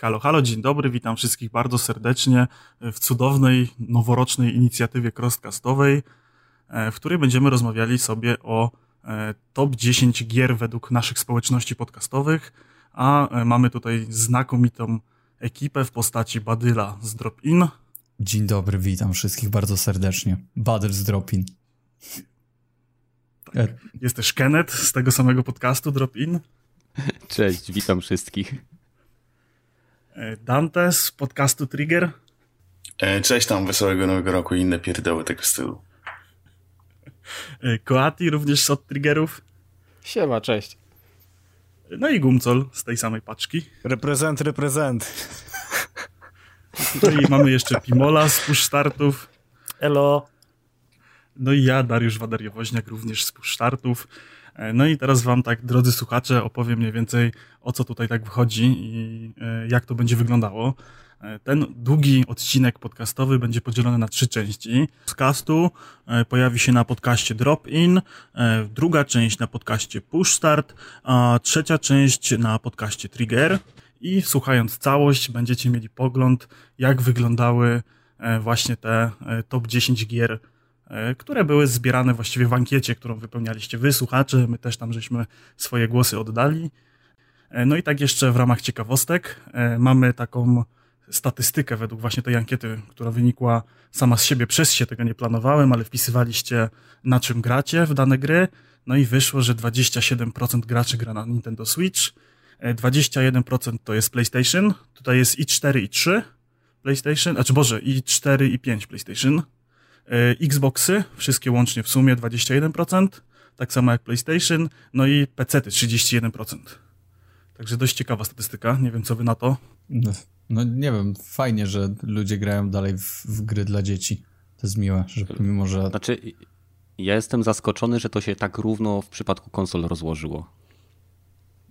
Halo, halo, dzień dobry, witam wszystkich bardzo serdecznie w cudownej, noworocznej inicjatywie crosscastowej, w której będziemy rozmawiali sobie o e, top 10 gier według naszych społeczności podcastowych, a e, mamy tutaj znakomitą ekipę w postaci Badyla z Drop-In. Dzień dobry, witam wszystkich bardzo serdecznie. Badyl z Drop-In. Tak. Jest też Kenneth z tego samego podcastu Drop-In. Cześć, witam wszystkich. E, Dante z podcastu Trigger. E, cześć tam, wesołego nowego roku i inne pierdoły tego stylu. E, Koati również od Triggerów. Siema, cześć. No i Gumcol z tej samej paczki. Reprezent, reprezent. No i mamy jeszcze Pimola z push startów. Elo. No i ja, Dariusz Wadariowoźniak, również z push startów. No i teraz wam tak, drodzy słuchacze, opowiem mniej więcej o co tutaj tak wychodzi i jak to będzie wyglądało. Ten długi odcinek podcastowy będzie podzielony na trzy części. Z castu pojawi się na podcaście Drop In, druga część na podcaście Push Start, a trzecia część na podcaście Trigger. I słuchając całość, będziecie mieli pogląd, jak wyglądały właśnie te top 10 gier które były zbierane właściwie w ankiecie, którą wypełnialiście wy, słuchacze, my też tam żeśmy swoje głosy oddali. No i tak jeszcze w ramach ciekawostek. Mamy taką statystykę według właśnie tej ankiety, która wynikła sama z siebie, przez się tego nie planowałem, ale wpisywaliście na czym gracie w dane gry, no i wyszło, że 27% graczy gra na Nintendo Switch, 21% to jest PlayStation, tutaj jest i 4 i 3 PlayStation, znaczy Boże, i 4 i 5 PlayStation, Xboxy, wszystkie łącznie w sumie 21%, tak samo jak PlayStation, no i PC-ty 31%. Także dość ciekawa statystyka, nie wiem co wy na to. No, no nie wiem, fajnie, że ludzie grają dalej w, w, gry dla dzieci. To jest miłe, że mimo, że... Znaczy, ja jestem zaskoczony, że to się tak równo w przypadku konsol rozłożyło.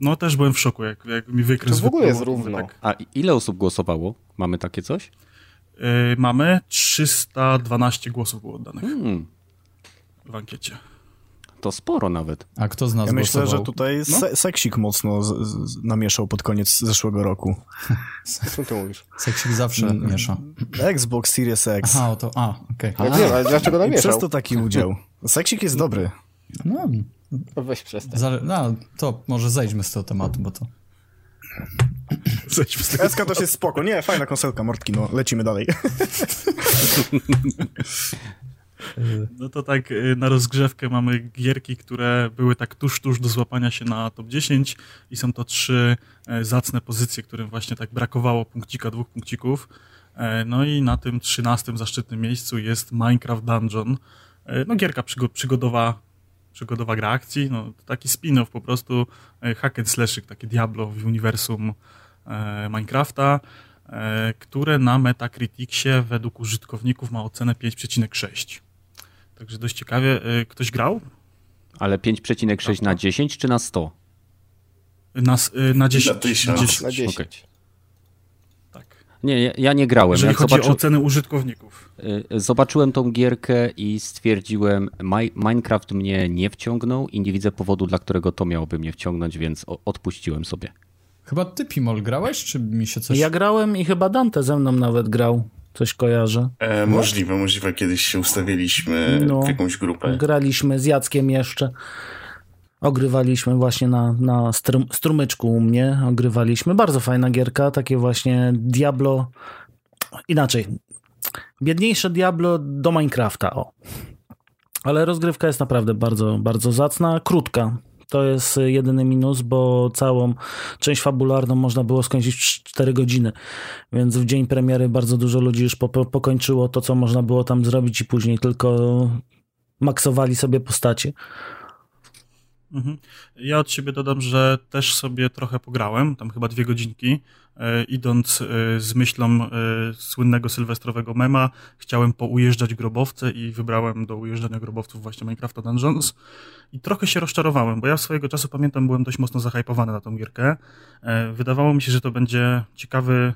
No też byłem w szoku, jak, jak mi wykres To w ogóle jest równo. Tak. A ile osób głosowało? Mamy takie coś? Yy, mamy 312 głosów było oddanych Hmm. w ankiecie. To sporo nawet. A kto z nas Ja myślę, głosował? że tutaj No. se seksik mocno z, z, namieszał pod koniec zeszłego roku. Co ty mówisz? Seksik zawsze Mm. miesza. Xbox Series X. Aha, o to, a, okej. Ja wiem, ale dlaczego I namieszał? przez to taki udział. Seksik jest dobry. No, Weź przestań. zale... no, to może zejdźmy z tego tematu, bo to... Tego. SK to jest spoko. Nie, fajna konsolka, Mortki, no lecimy dalej. No to tak y, na rozgrzewkę mamy gierki, które były tak tuż, tuż do złapania się na top 10 i są to trzy e, zacne pozycje, którym właśnie tak brakowało punkcika, dwóch punkcików. E, No i na tym trzynastym zaszczytnym miejscu jest Minecraft Dungeon. E, No gierka przygo- przygodowa, przygodowa gra akcji, no to taki spin-off po prostu, e, hack and slashyk, takie Diablo w uniwersum e, Minecrafta, e, które na Metacriticsie według użytkowników ma ocenę 5,6. Także dość ciekawie. Y, Ktoś grał? Ale 5,6 na 10 czy na 100? Na, y, na 10. Na tysiąc. 10, Na 10. Okej. Nie, ja, nie grałem. Jeżeli Jak chodzi zobaczy... o oceny użytkowników. Y, Zobaczyłem tą gierkę i stwierdziłem, Mi- Minecraft mnie nie wciągnął i nie widzę powodu, dla którego to miałoby mnie wciągnąć, więc odpuściłem sobie. Chyba ty, Pimol, grałeś, czy mi się coś... Ja grałem i chyba Dante ze mną nawet grał. Coś kojarzę. E, możliwe, możliwe. Kiedyś się ustawiliśmy No. w jakąś grupę. Graliśmy z Jackiem jeszcze. Ogrywaliśmy właśnie na, na strum, strumyczku u mnie. Ogrywaliśmy. Bardzo fajna gierka. Takie właśnie Diablo. Inaczej. Biedniejsze Diablo do Minecrafta. O. Ale rozgrywka jest naprawdę bardzo, bardzo zacna. Krótka. To jest jedyny minus, bo całą część fabularną można było skończyć w 4 godziny. Więc w dzień premiery bardzo dużo ludzi już po, po, pokończyło to, co można było tam zrobić i później tylko maksowali sobie postacie. Mhm. Ja od siebie dodam, że też sobie trochę pograłem, tam chyba dwie godzinki, e, idąc e, z myślą e, słynnego sylwestrowego mema, chciałem poujeżdżać grobowce i wybrałem do ujeżdżania grobowców właśnie Minecrafta Dungeons i trochę się rozczarowałem, bo ja swojego czasu pamiętam, byłem dość mocno zahypowany na tą gierkę. E, Wydawało mi się, że to będzie ciekawy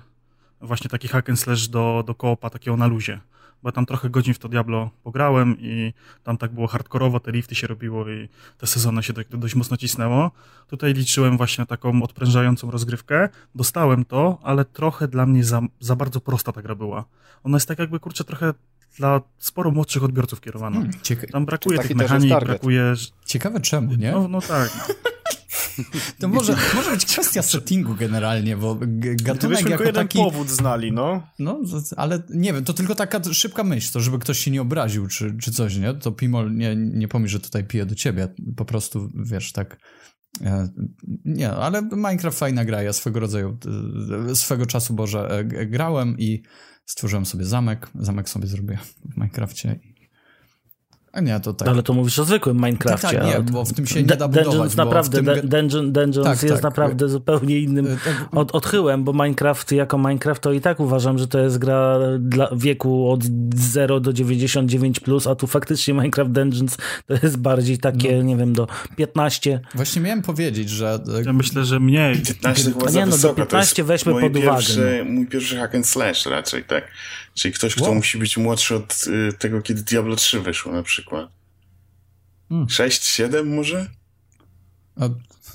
właśnie taki hack and slash do, do koopa takiego na luzie. Bo tam trochę godzin w to Diablo pograłem i tam tak było hardkorowo, te lifty się robiło i te sezony się tak dość mocno cisnęło. Tutaj liczyłem właśnie na taką odprężającą rozgrywkę. Dostałem to, ale trochę dla mnie za, za bardzo prosta ta gra była. Ona jest tak jakby, kurczę, trochę dla sporo młodszych odbiorców kierowana. Hmm, Tam brakuje tych mechanik, brakuje... ciekawe czemu, nie? No, no tak. To może, może być kwestia settingu generalnie, bo gatunek Gdybyśmy jako jeden taki... powód znali, no. No, ale nie wiem, to tylko taka szybka myśl, to żeby ktoś się nie obraził czy, czy coś, nie? To Pimol nie, nie pomyśl, że tutaj piję do ciebie, po prostu, wiesz, tak... e, Nie, ale Minecraft fajna gra, ja swego rodzaju, e, swego czasu, Boże, e, grałem i stworzyłem sobie zamek, zamek sobie zrobię w Minecrafcie. A nie, to tak. Ale to mówisz o zwykłym Minecrafcie. Tak, tak, nie, bo w tym się nie da budować, Dungeons naprawdę, tym Dungeon, Dungeons Tak, jest tak. naprawdę zupełnie innym E, tak, od, odchyłem, bo Minecraft jako Minecraft to i tak uważam, że to jest gra dla wieku od 0 do 99+, plus, a tu faktycznie Minecraft Dungeons to jest bardziej takie, No. nie wiem, do 15. Właśnie miałem powiedzieć, że e, Ja myślę, że mniej. 15 chyba A za nie, no do wysoko, to 15 jest weźmy mój pod uwagę, Pierwszy, Mój pierwszy hack and slash raczej, tak? Czyli ktoś, kto Wow. musi być młodszy od y, tego, kiedy Diablo 3 wyszło na przykład. Hmm. 6, 7 może? a,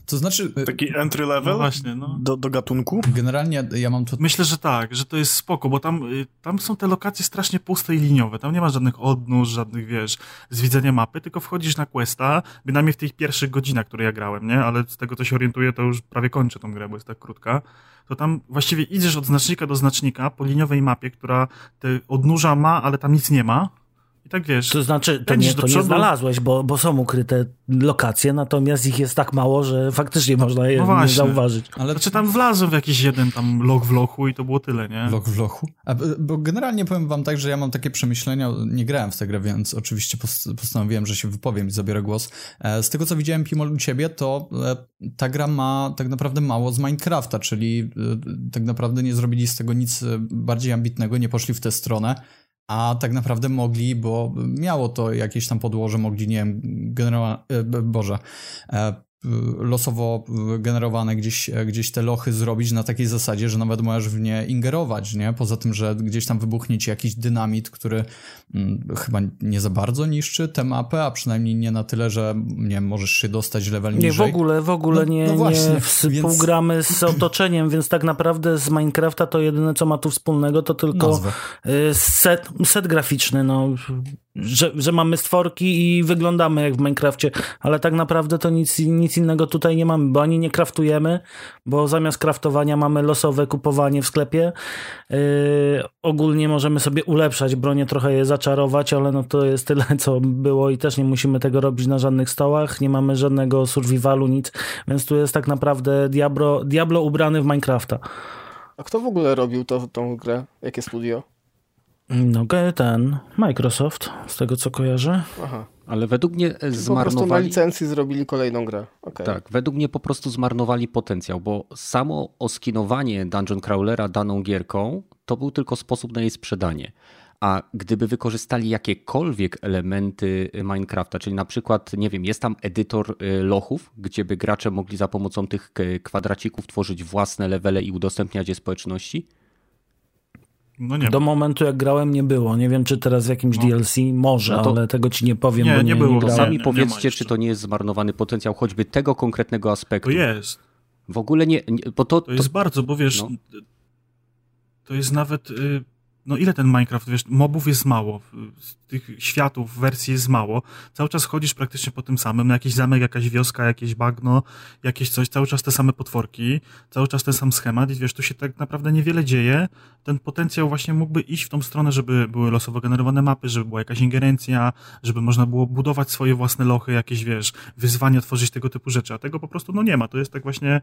to znaczy e, Taki entry No level właśnie, no. do, do gatunku. generalnie ja mam tu Myślę, że tak, że to jest spoko, bo tam, y, tam są te lokacje strasznie puste i liniowe. Tam nie ma żadnych odnóż, żadnych, wiesz, zwiedzenia mapy, tylko wchodzisz na questa, bynajmniej w tych pierwszych godzinach, które ja grałem, nie? Ale z tego, co się orientuję, to już prawie kończę tą grę, bo jest tak krótka. To tam właściwie idziesz od znacznika do znacznika po liniowej mapie, która te odnóża ma, ale tam nic nie ma. I tak wiesz, To znaczy, to nie, to nie znalazłeś, bo, bo są ukryte lokacje, natomiast ich jest tak mało, że faktycznie można je No nie właśnie. zauważyć. ale znaczy tam wlazłem w jakiś jeden tam log w lochu i to było tyle, nie? Vlog w lochu. A, bo generalnie powiem wam tak, że ja mam takie przemyślenia, nie grałem w tę grę, więc oczywiście pos- postanowiłem, że się wypowiem i zabiorę głos. E, Z tego co widziałem Pimol u ciebie, to e, ta gra ma tak naprawdę mało z Minecrafta, czyli e, tak naprawdę nie zrobili z tego nic bardziej ambitnego, nie poszli w tę stronę. A tak naprawdę mogli, bo miało to jakieś tam podłoże, mogli, nie wiem, generowa- e, Boże, e, losowo generowane gdzieś, gdzieś te lochy zrobić na takiej zasadzie, że nawet możesz w nie ingerować, nie? Poza tym, że gdzieś tam wybuchnie ci jakiś dynamit, który mm, chyba nie za bardzo niszczy tę mapę, a przynajmniej nie na tyle, że nie możesz się dostać level Nie, niżej. w ogóle, w ogóle No- nie, no właśnie, nie współgramy z otoczeniem, więc tak naprawdę z Minecrafta to jedyne, co ma tu wspólnego, to tylko Nazwę. y, set, set graficzny, no, że, że mamy stworki i wyglądamy jak w Minecrafcie, ale tak naprawdę to nic, nic innego tutaj nie mamy, bo ani nie kraftujemy, bo zamiast kraftowania mamy losowe kupowanie w sklepie. Yy, ogólnie możemy sobie ulepszać bronię, trochę je zaczarować, ale no to jest tyle, co było i też nie musimy tego robić na żadnych stołach, nie mamy żadnego survivalu, nic, więc tu jest tak naprawdę Diablo, Diablo ubrany w Minecrafta. A kto w ogóle robił to, tą grę? Jakie studio? No ten, Microsoft, z tego co kojarzę. Aha. Ale według mnie e, Po prostu na zmarnowali... licencji zrobili kolejną grę. Okej. Tak, według mnie po prostu zmarnowali potencjał, bo samo oskinowanie Dungeon Crawlera daną gierką to był tylko sposób na jej sprzedanie. A gdyby wykorzystali jakiekolwiek elementy Minecrafta, czyli na przykład, nie wiem, jest tam edytor y, lochów, gdzie by gracze mogli za pomocą tych k- kwadracików tworzyć własne levele i udostępniać je społeczności? No nie Do momentu jak grałem nie było. Nie wiem, czy teraz w jakimś DLC może, No to- ale tego ci nie powiem, Nie, bo nie nie, było. nie To sami powiedzcie, czy to nie jest zmarnowany potencjał choćby tego konkretnego aspektu. To jest. W ogóle nie, nie bo to, To jest bardzo, bo wiesz, No. to jest nawet, y, no ile ten Minecraft, wiesz, mobów jest mało, tych światów, wersji jest mało, cały czas chodzisz praktycznie po tym samym, no jakiś zamek, jakaś wioska, jakieś bagno, jakieś coś, cały czas te same potworki, cały czas ten sam schemat i wiesz, tu się tak naprawdę niewiele dzieje, ten potencjał właśnie mógłby iść w tą stronę, żeby były losowo generowane mapy, żeby była jakaś ingerencja, żeby można było budować swoje własne lochy, jakieś, wiesz, wyzwania, tworzyć tego typu rzeczy, a tego po prostu, no nie ma, to jest tak właśnie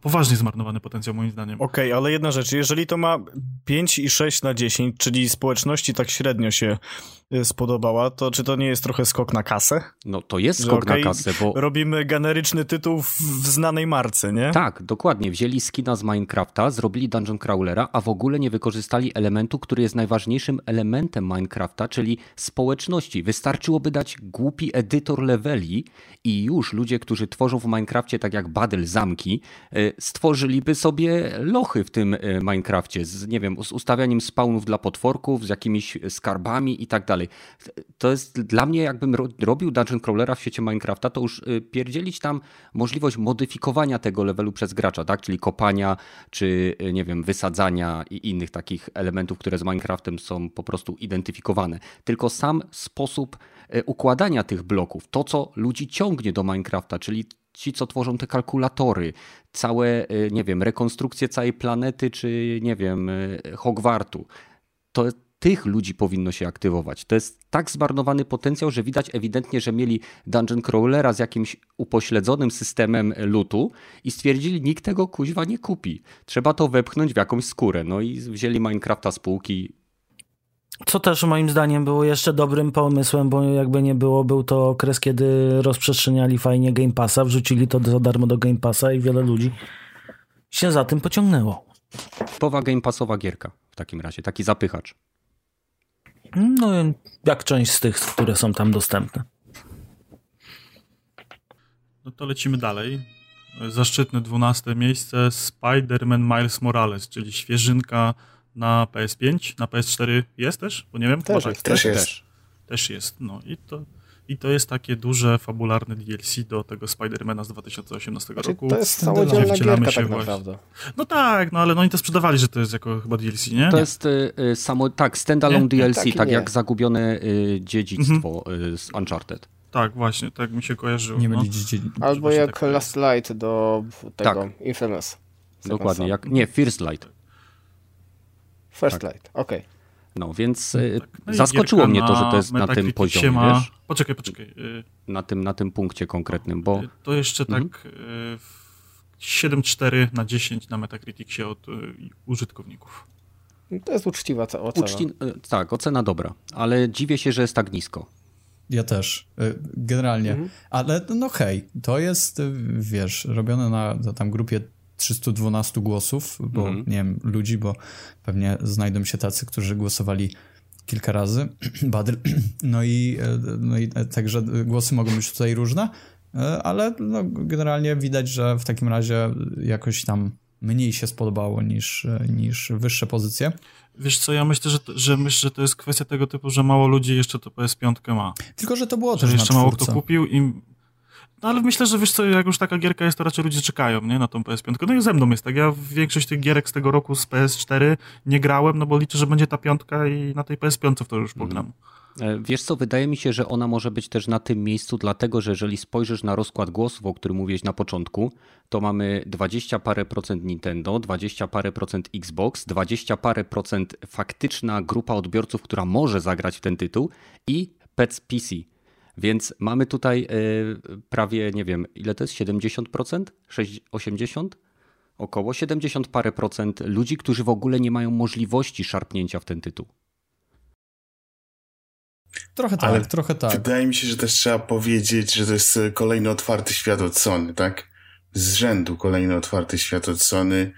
poważnie zmarnowany potencjał moim zdaniem. Okej, ale jedna rzecz, jeżeli to ma 5 i 6 na 10, czyli społeczności tak średnio się y, spodobała, to czy to nie jest trochę skok na kasę? no, to jest skok okej, na kasę, bo Robimy generyczny tytuł w, znanej marce, nie? Tak, dokładnie. Wzięli skina z Minecrafta, zrobili Dungeon Crawlera, a w ogóle nie wykorzystali elementu, który jest najważniejszym elementem Minecrafta, czyli społeczności. Wystarczyłoby dać głupi edytor leveli i już ludzie, którzy tworzą w Minecrafcie tak jak Badel zamki, y, stworzyliby sobie lochy w tym y, Minecrafcie z, nie wiem, z ustawianiem respawnów dla potworków, z jakimiś skarbami i tak dalej. To jest dla mnie, jakbym robił dungeon crawlera w świecie Minecrafta, to już y, pierdzielić tam możliwość modyfikowania tego levelu przez gracza, tak? czyli kopania, czy y, nie wiem, wysadzania i innych takich elementów, które z Minecraftem są po prostu identyfikowane. Tylko sam sposób y, układania tych bloków, to co ludzi ciągnie do Minecrafta, czyli ci, co tworzą te kalkulatory, całe, nie wiem, rekonstrukcje całej planety, czy nie wiem, Hogwartu. To tych ludzi powinno się aktywować. To jest tak zmarnowany potencjał, że widać ewidentnie, że mieli dungeon crawlera z jakimś upośledzonym systemem lutu i stwierdzili, nikt tego kuźwa nie kupi. Trzeba to wepchnąć w jakąś skórę. No i wzięli Minecrafta z półki. Co też moim zdaniem było jeszcze dobrym pomysłem, bo jakby nie było, był to okres, kiedy rozprzestrzeniali fajnie Game Passa, wrzucili to za darmo do Game Passa i wiele ludzi się za tym pociągnęło. Powa Game Passowa gierka w takim razie, taki zapychacz. No, jak część z tych, które są tam dostępne. No to lecimy dalej. Zaszczytne 12 miejsce Spider-Man Miles Morales, czyli świeżynka na PS5, na PS4 jest też? Bo nie wiem, też, jest, też, jest. Też, też jest. No i to, i to jest takie duże, fabularne DLC do tego Spidermana z 2018 znaczy, roku. To jest samodzielna gierka tak naprawdę. No tak, no ale no oni to sprzedawali, że to jest jako chyba DLC, nie? To jest y, y, samo, tak, standalone nie? DLC, tak, tak jak zagubione y, dziedzictwo mhm. Y, z Uncharted. Tak, właśnie, tak mi się kojarzyło. Nie no. Albo jak tak Last Light do tego tak. Infamous. Dokładnie, jak, nie, First Light. First tak. Light, okej. Okay. No więc no, tak. no zaskoczyło mnie to, że to jest na tym poziomie, ma... wiesz? Poczekaj, poczekaj. Y, na tym, na tym punkcie konkretnym, bo... To jeszcze mhm. tak 7,4 na 10 na Metacriticsie od użytkowników. To jest uczciwa ocena. Uczci... Tak, ocena dobra, ale dziwię się, że jest tak nisko. Ja też, generalnie. Mhm. Ale no hej, to jest, wiesz, robione na, na tam grupie 312 głosów, bo mm. nie wiem, ludzi, bo pewnie znajdą się tacy, którzy głosowali kilka razy. No i, e, no i e, także głosy mogą być tutaj różne, e, ale no, generalnie widać, że w takim razie jakoś tam mniej się spodobało niż, niż wyższe pozycje. Wiesz co, ja myślę, że, że myślę, że to jest kwestia tego typu, że mało ludzi jeszcze to PS5 ma. Tylko, że to było że też jeszcze mało kto kupił i no ale myślę, że wiesz co, jak już taka gierka jest, to raczej ludzie czekają, nie, na tą PS5. No i ze mną jest tak, ja większość tych gierek z tego roku z PS4 nie grałem, no bo liczę, że będzie ta piątka i na tej PS5 w to już pogram. Mm. Wiesz co, wydaje mi się, że ona może być też na tym miejscu, dlatego że jeżeli spojrzysz na rozkład głosów, o którym mówiłeś na początku, to mamy 20 parę procent Nintendo, 20 parę procent Xbox, 20 parę procent faktyczna grupa odbiorców, która może zagrać w ten tytuł i PC PC. Więc mamy tutaj y, prawie, nie wiem, ile to jest? 70%? 80%? Około 70 parę procent ludzi, którzy w ogóle nie mają możliwości szarpnięcia w ten tytuł. Trochę tak, Ale trochę tak. Wydaje mi się, że też trzeba powiedzieć, że to jest kolejny otwarty świat od Sony, tak? Z rzędu kolejny otwarty świat od Sony,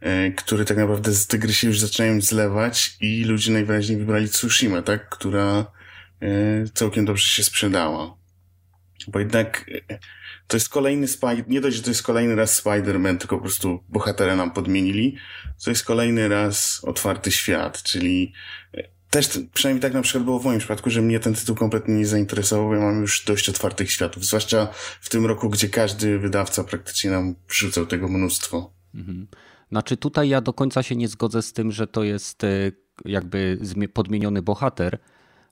e, który tak naprawdę z te gry się już zaczynają zlewać i ludzie najwyraźniej wybrali Tsushima, tak? Która E, całkiem dobrze się sprzedała. Bo jednak e, to jest kolejny Spider, nie dość, że to jest kolejny raz Spider-Man, tylko po prostu bohatera nam podmienili, to jest kolejny raz otwarty świat, czyli e, też, przynajmniej tak na przykład było w moim przypadku, że mnie ten tytuł kompletnie nie zainteresował, bo ja mam już dość otwartych światów, zwłaszcza w tym roku, gdzie każdy wydawca praktycznie nam wrzucał tego mnóstwo. Mhm. Znaczy tutaj ja do końca się nie zgodzę z tym, że to jest jakby podmieniony bohater,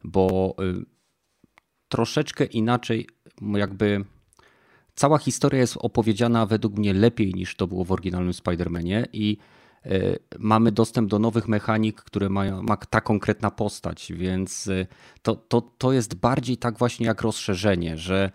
bo y, troszeczkę inaczej, jakby cała historia jest opowiedziana według mnie lepiej niż to było w oryginalnym Spider-Manie i y, mamy dostęp do nowych mechanik, które mają, ma ta konkretna postać, więc y, to, to, to jest bardziej tak właśnie jak rozszerzenie, że,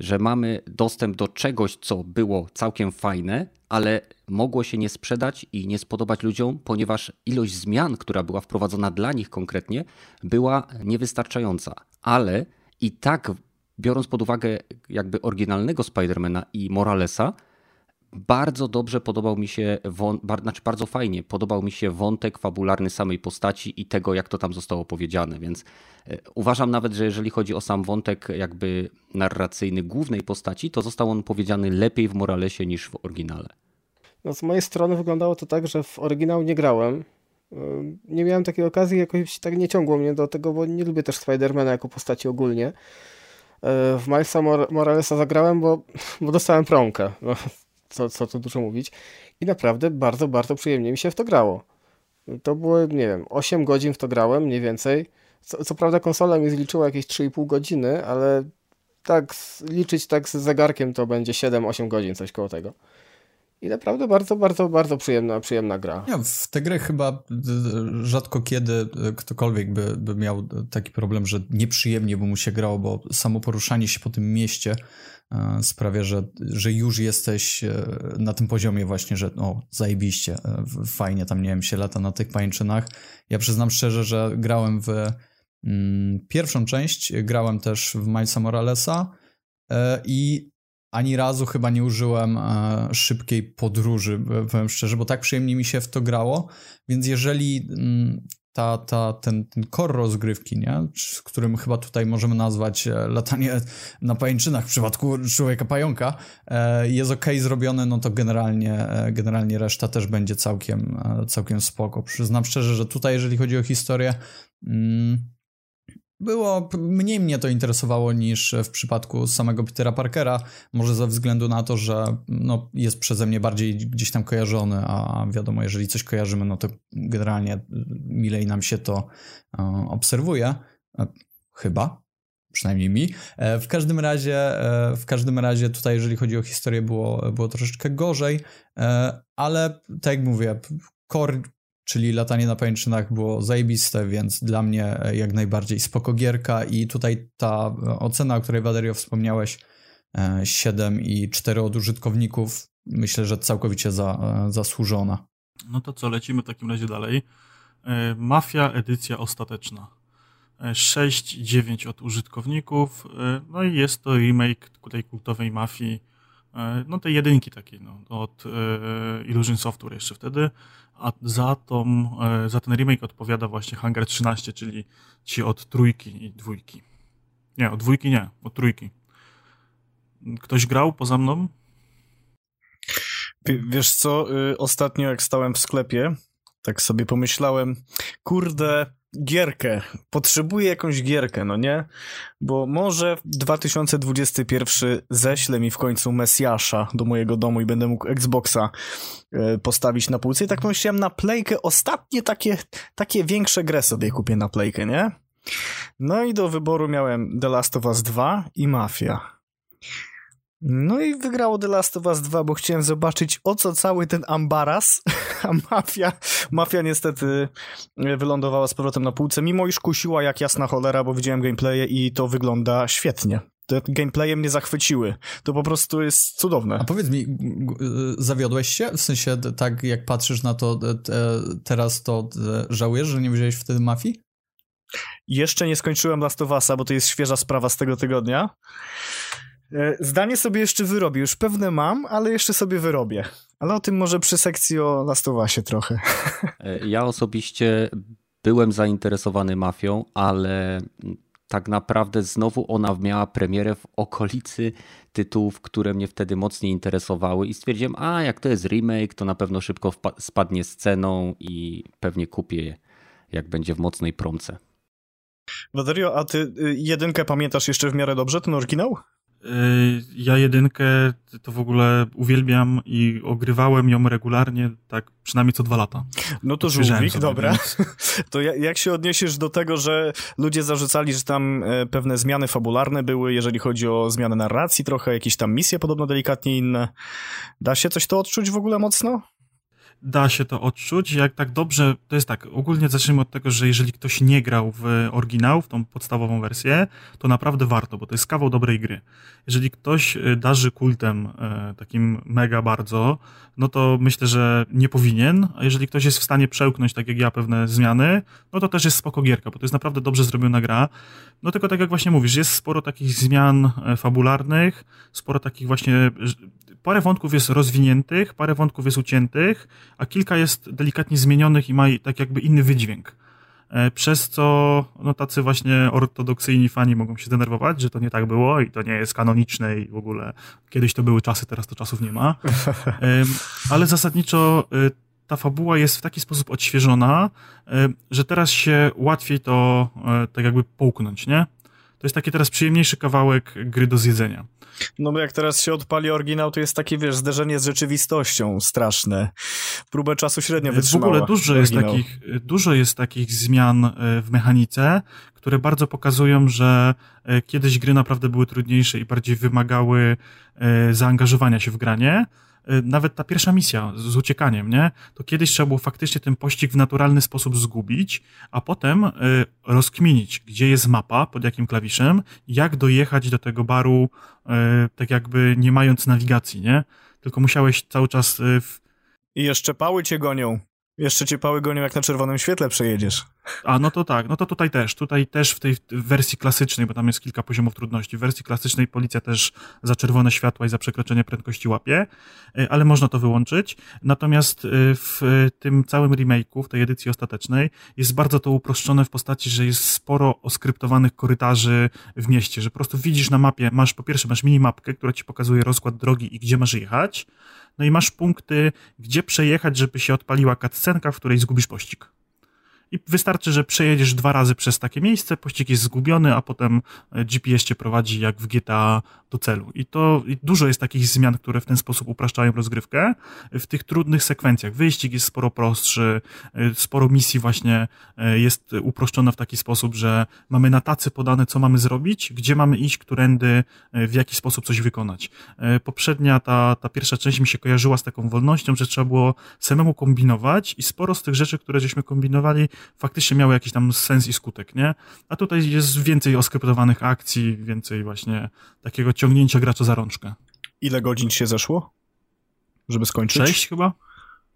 że mamy dostęp do czegoś, co było całkiem fajne, ale mogło się nie sprzedać i nie spodobać ludziom, ponieważ ilość zmian, która była wprowadzona dla nich konkretnie, była niewystarczająca. Ale i tak, biorąc pod uwagę jakby oryginalnego Spidermana i Moralesa, bardzo dobrze podobał mi się, znaczy bardzo fajnie podobał mi się wątek fabularny samej postaci i tego, jak to tam zostało powiedziane, więc e, uważam nawet, że jeżeli chodzi o sam wątek jakby narracyjny głównej postaci, to został on powiedziany lepiej w Moralesie niż w oryginale. No z mojej strony wyglądało to tak, że w oryginał nie grałem Nie miałem takiej okazji, jakoś tak nie ciągło mnie do tego, bo nie lubię też Spidermana jako postaci ogólnie. E, w Milesa Moralesa zagrałem, bo, bo dostałem prąkę. No, co, co tu dużo mówić. I naprawdę bardzo, bardzo przyjemnie mi się w to grało. To było, nie wiem, 8 godzin w to grałem, mniej więcej. Co, co prawda konsola mi zliczyła jakieś 3,5 godziny, ale tak liczyć tak z zegarkiem to będzie 7-8 godzin, coś koło tego. I naprawdę bardzo, bardzo, bardzo przyjemna, przyjemna gra. Ja, w tę grę chyba rzadko kiedy ktokolwiek by, by miał taki problem, że nieprzyjemnie by mu się grało, bo samo poruszanie się po tym mieście e, sprawia, że, że już jesteś e, na tym poziomie właśnie, że o, zajebiście, e, fajnie tam, nie wiem, się lata na tych pańczynach. Ja przyznam szczerze, że grałem w mm, pierwszą część, grałem też w Milesa Moralesa i ani razu chyba nie użyłem e, szybkiej podróży, powiem szczerze, bo tak przyjemnie mi się w to grało, więc jeżeli mm, ta, ta, ten, ten core rozgrywki, nie? z którym chyba tutaj możemy nazwać e, latanie na pajęczynach w przypadku człowieka pająka, e, jest ok zrobione, no to generalnie, generalnie reszta też będzie całkiem, całkiem spoko. Przyznam szczerze, że tutaj jeżeli chodzi o historię, mm, było, mniej mnie to interesowało niż w przypadku samego Petera Parkera, może ze względu na to, że no, jest przeze mnie bardziej gdzieś tam kojarzony, a wiadomo, jeżeli coś kojarzymy, no to generalnie milej nam się to e, obserwuje, e, chyba, przynajmniej mi. E, w każdym razie, w każdym razie tutaj, jeżeli chodzi o historię, było, było troszeczkę gorzej, ale tak jak mówię, core czyli latanie na pajęczynach było zajebiste, więc dla mnie e, jak najbardziej spoko gierka i tutaj ta e, ocena, o której Valerio wspomniałeś, 7 e, i 4 od użytkowników, myślę, że całkowicie za, zasłużona. No to co, lecimy w takim razie dalej. Mafia edycja ostateczna. 6 i 9 od użytkowników. No i jest to remake tej kultowej mafii, no tej jedynki takiej, no, od Illusion Software jeszcze wtedy a za, tą, e, za ten remake odpowiada właśnie Hangar 13, czyli ci od trójki i dwójki. Nie, od dwójki nie, od trójki. Ktoś grał poza mną? wiesz co, y, ostatnio jak stałem w sklepie, tak sobie pomyślałem, kurde, gierkę, potrzebuję jakąś gierkę, no nie? Bo może 2021 ześle mi w końcu Mesjasza do mojego domu i będę mógł Xboxa e, postawić na półce. I tak pomyślałem, na playkę ostatnie takie, takie większe gry sobie kupię na playkę, nie? No i do wyboru miałem The Last of Us 2 i Mafia. No i wygrało The Last of Us 2, bo chciałem zobaczyć o co cały ten ambaras, a mafia, mafia niestety e, wylądowała z powrotem na półce, mimo iż kusiła jak jasna cholera, bo widziałem gameplaye i to wygląda świetnie. Te gameplaye mnie zachwyciły. To po prostu jest cudowne. A powiedz mi, e, zawiodłeś się? W sensie tak jak patrzysz na to teraz, to żałujesz, że nie wziąłeś wtedy mafii? Jeszcze nie skończyłem Last of Us'a, bo to jest świeża sprawa z tego tygodnia. E, zdanie sobie jeszcze wyrobię. Już pewne mam, ale jeszcze sobie wyrobię. Ale o tym może przy sekcji o Last of Usie trochę. E, ja osobiście byłem zainteresowany mafią, ale tak naprawdę znowu ona miała premierę w okolicy tytułów, które mnie wtedy mocniej interesowały i stwierdziłem, a jak to jest remake, to na pewno szybko spadnie z ceną i pewnie kupię je, jak będzie w mocnej promce. Waderio, a ty y, jedynkę pamiętasz jeszcze w miarę dobrze, ten oryginał? Y, ja jedynkę to w ogóle uwielbiam i ogrywałem ją regularnie, tak przynajmniej co dwa lata. No to żółwik, dobra. Więc... To jak się odniesiesz do tego, że ludzie zarzucali, że tam e, pewne zmiany fabularne były, jeżeli chodzi o zmianę narracji, trochę jakieś tam misje podobno delikatnie inne. Da się coś to odczuć w ogóle mocno? Da się to odczuć. Jak tak dobrze, to jest tak, ogólnie zacznijmy od tego, że jeżeli ktoś nie grał w oryginał, w tą podstawową wersję, to naprawdę warto, bo to jest kawał dobrej gry. Jeżeli ktoś y, darzy kultem e, takim mega bardzo, no to myślę, że nie powinien, a jeżeli ktoś jest w stanie przełknąć, tak jak ja, pewne zmiany, no to też jest spoko gierka, bo to jest naprawdę dobrze zrobiona gra. No tylko tak jak właśnie mówisz, jest sporo takich zmian e, fabularnych, sporo takich właśnie parę wątków jest rozwiniętych, parę wątków jest uciętych, a kilka jest delikatnie zmienionych i ma tak jakby inny wydźwięk. E, przez co no, tacy właśnie ortodoksyjni fani mogą się zdenerwować, że to nie tak było i to nie jest kanoniczne i w ogóle kiedyś to były czasy, teraz to czasów nie ma. Ale zasadniczo e, ta fabuła jest w taki sposób odświeżona, e, że teraz się łatwiej to tak jakby połknąć, nie? To jest taki teraz przyjemniejszy kawałek gry do zjedzenia. No bo jak teraz się odpali oryginał, to jest takie, wiesz, zderzenie z rzeczywistością straszne. Próbę czasu średnio wytrzymała. W ogóle dużo jest, takich, dużo jest takich zmian w mechanice, które bardzo pokazują, że kiedyś gry naprawdę były trudniejsze i bardziej wymagały zaangażowania się w granie, nawet ta pierwsza misja z uciekaniem, nie? To kiedyś trzeba było faktycznie ten pościg w naturalny sposób zgubić, a potem y, rozkminić, gdzie jest mapa, pod jakim klawiszem, jak dojechać do tego baru, y, tak jakby nie mając nawigacji, nie? Tylko musiałeś cały czas w... I jeszcze pały cię gonią. Jeszcze cię pały gonią, jak na czerwonym świetle przejedziesz. A, no to tak, no to tutaj też. Tutaj też w tej wersji klasycznej, bo tam jest kilka poziomów trudności, w wersji klasycznej policja też za czerwone światła i za przekroczenie prędkości łapie, y, ale można to wyłączyć. Natomiast y, w tym całym remake'u, w tej edycji ostatecznej, jest bardzo to uproszczone w postaci, że jest sporo oskryptowanych korytarzy w mieście, że po prostu widzisz na mapie, masz po pierwsze, masz minimapkę, która ci pokazuje rozkład drogi i gdzie masz jechać, no i masz punkty, gdzie przejechać, żeby się odpaliła cutscenka, w której zgubisz pościg. I wystarczy, że przejedziesz dwa razy przez takie miejsce, pościg jest zgubiony, a potem e, GPS cię prowadzi jak w GTA do celu. I to i dużo jest takich zmian, które w ten sposób upraszczają rozgrywkę. W tych trudnych sekwencjach wyścig jest sporo prostszy, e, sporo misji właśnie e, jest uproszczone w taki sposób, że mamy na tacy podane, co mamy zrobić, gdzie mamy iść, którędy, w jaki sposób coś wykonać. Poprzednia, ta, ta pierwsza część mi się kojarzyła z taką wolnością, że trzeba było samemu kombinować i sporo z tych rzeczy, które żeśmy kombinowali, faktycznie miały jakiś tam sens i skutek, nie? A tutaj jest więcej oskryptowanych akcji, więcej właśnie takiego ciągnięcia gracza za rączkę. Ile godzin się zeszło, żeby skończyć? Sześć chyba?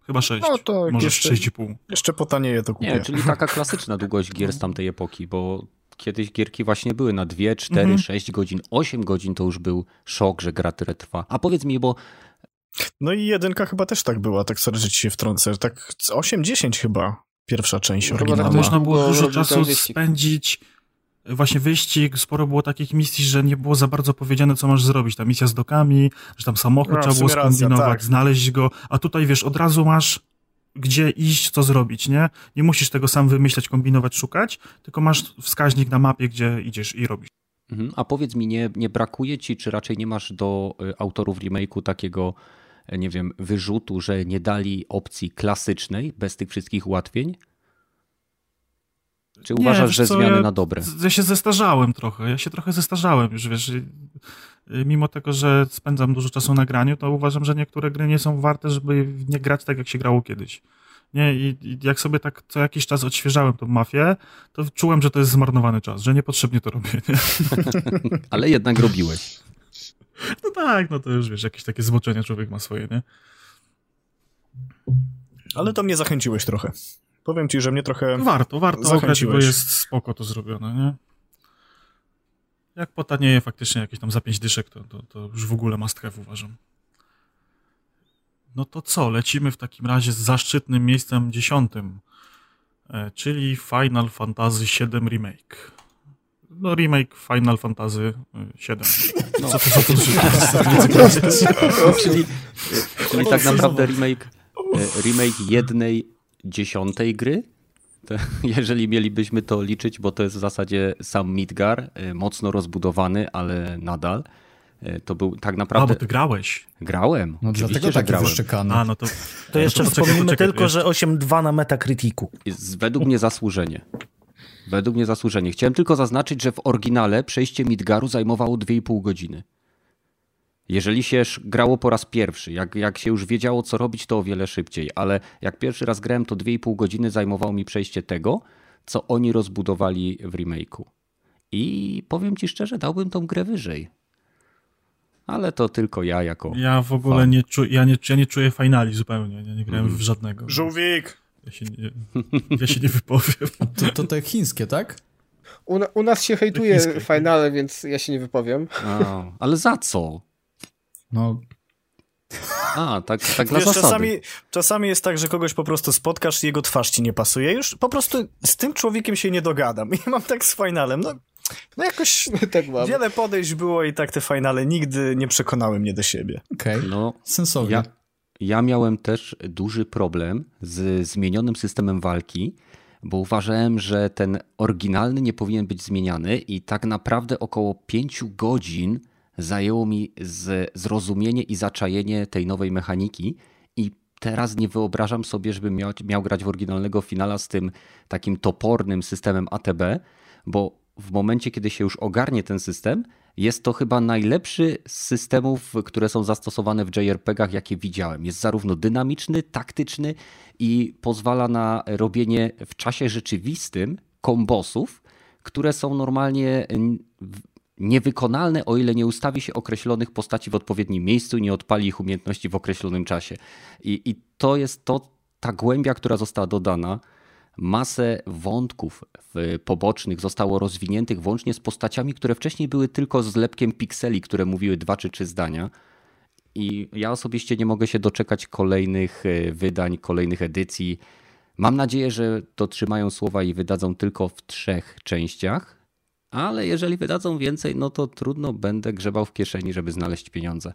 Chyba sześć. No to Może jeszcze, sześć i pół. Jeszcze potanieje to kupię. Nie, czyli taka klasyczna długość gier z tamtej epoki, bo kiedyś gierki właśnie były na 2, 4, mhm. 6 godzin, 8 godzin to już był szok, że gra tyle trwa. A powiedz mi, bo no i jedynka chyba też tak była, tak sorry, że ci się wtrącę, tak 8-10 chyba pierwsza część no, oryginalna. Można było dużo czasu spędzić właśnie wyścig, sporo było takich misji, że nie było za bardzo powiedziane, co masz zrobić. Ta misja z dokami, że tam samochód no, trzeba było skombinować, tak. znaleźć go, a tutaj wiesz, od razu masz gdzie iść, co zrobić, nie? Nie musisz tego sam wymyślać, kombinować, szukać, tylko masz wskaźnik na mapie, gdzie idziesz i robisz. Mhm. A powiedz mi, nie, nie brakuje ci, czy raczej nie masz do y, autorów remake'u takiego nie wiem, wyrzutu, że nie dali opcji klasycznej bez tych wszystkich ułatwień? Czy uważasz, że co, zmiany ja, na dobre? Ja się zestarzałem trochę, ja się trochę zestarzałem już, wiesz, mimo tego, że spędzam dużo czasu na graniu, to uważam, że niektóre gry nie są warte, żeby nie grać tak, jak się grało kiedyś. Nie, i, i jak sobie tak co jakiś czas odświeżałem tą mafię, to czułem, że to jest zmarnowany czas, że niepotrzebnie to robię. Nie? Ale jednak robiłeś. No tak, no to już wiesz, jakieś takie zboczenia człowiek ma swoje, nie? Ale to mnie zachęciłeś trochę. Powiem ci, że mnie trochę Warto, warto ograć, bo jest spoko to zrobione, nie? Jak potanieje faktycznie jakieś tam za pięć dyszek, to, to, to już w ogóle must have uważam. No to co, lecimy w takim razie z zaszczytnym miejscem dziesiątym, e, czyli Final Fantasy VII Remake no remake Final Fantasy VII. No. Co to za czyli, czyli tak naprawdę remake, e, remake jednej dziesiątej gry? Jeżeli mielibyśmy to liczyć, bo to jest w zasadzie sam Midgar, e, mocno rozbudowany, ale nadal. To był tak naprawdę. A, bo ty grałeś. Grałem. No dlatego taki grałem. wyszczekany. A, no to, to jeszcze no to wspomnijmy tylko, że 8.2 na Metacriticu. Jest według mnie zasłużenie. Według mnie zasłużenie. Chciałem tylko zaznaczyć, że w oryginale przejście Midgaru zajmowało 2,5 godziny. Jeżeli się grało po raz pierwszy, jak, jak się już wiedziało, co robić, to o wiele szybciej, ale jak pierwszy raz grałem, to 2,5 godziny zajmowało mi przejście tego, co oni rozbudowali w remake'u. I powiem ci szczerze, dałbym tą grę wyżej. Ale to tylko ja jako. Ja w ogóle fan. nie, czu, ja nie, ja nie czuję finali zupełnie. Ja nie grałem mm. w żadnego. Żółwik! Ja się nie, ja się nie wypowiem. To, to te chińskie, tak? U, u nas się hejtuje chińskie. finale, więc ja się nie wypowiem. A, ale za co? No, a, tak, tak dla Wiesz, zasady. Czasami, czasami jest tak, że kogoś po prostu spotkasz i jego twarz ci nie pasuje. Już po prostu z tym człowiekiem się nie dogadam. I mam tak z finalem. No, no jakoś tak wiele podejść było i tak te finale nigdy nie przekonały mnie do siebie. Okej, okay. no, sensownie. Ja, Ja miałem też duży problem z zmienionym systemem walki, bo uważałem, że ten oryginalny nie powinien być zmieniany i tak naprawdę około 5 godzin zajęło mi zrozumienie i zaczajenie tej nowej mechaniki i teraz nie wyobrażam sobie, żebym miał, miał grać w oryginalnego finala z tym takim topornym systemem ATB, bo w momencie, kiedy się już ogarnie ten system, jest to chyba najlepszy z systemów, które są zastosowane w JRPG-ach, jakie widziałem. Jest zarówno dynamiczny, taktyczny i pozwala na robienie w czasie rzeczywistym kombosów, które są normalnie niewykonalne, o ile nie ustawi się określonych postaci w odpowiednim miejscu nie odpali ich umiejętności w określonym czasie. I, i to jest to, ta głębia, która została dodana masę wątków pobocznych zostało rozwiniętych włącznie z postaciami, które wcześniej były tylko zlepkiem pikseli, które mówiły dwa czy trzy zdania. I ja osobiście nie mogę się doczekać kolejnych e, wydań, kolejnych edycji. Mam nadzieję, że dotrzymają słowa i wydadzą tylko w trzech częściach, ale jeżeli wydadzą więcej, no to trudno będę grzebał w kieszeni, żeby znaleźć pieniądze.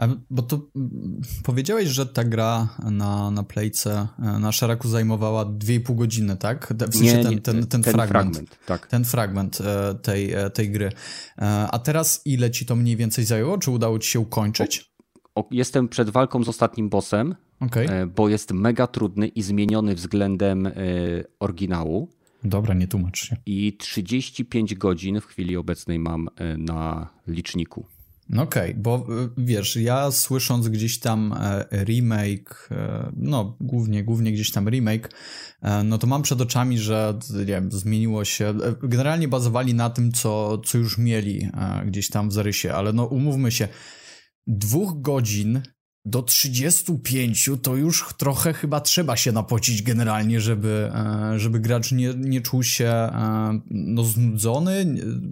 A, bo to mm, powiedziałeś, że ta gra na, na playce e, na Szaraku zajmowała 2,5 godziny, tak? W sensie nie, ten, ten, ten, ten, fragment, fragment tak. ten fragment e, tej, e, tej gry. A teraz ile ci to mniej więcej zajęło? Czy udało ci się ukończyć? O, jestem przed walką z ostatnim bossem, okay. bo jest mega trudny i zmieniony względem oryginału. Dobra, nie tłumacz się. I 35 godzin w chwili obecnej mam na liczniku. Okej, okay, bo y, wiesz, ja słysząc gdzieś tam e, remake, e, no głównie, głównie gdzieś tam remake, e, no to mam przed oczami, że nie wiem, zmieniło się. Generalnie bazowali na tym, co, co już mieli gdzieś tam w zarysie, ale no umówmy się, dwóch godzin do 35 to już trochę chyba trzeba się napocić generalnie, żeby, e, żeby gracz nie, nie czuł się e, no, znudzony,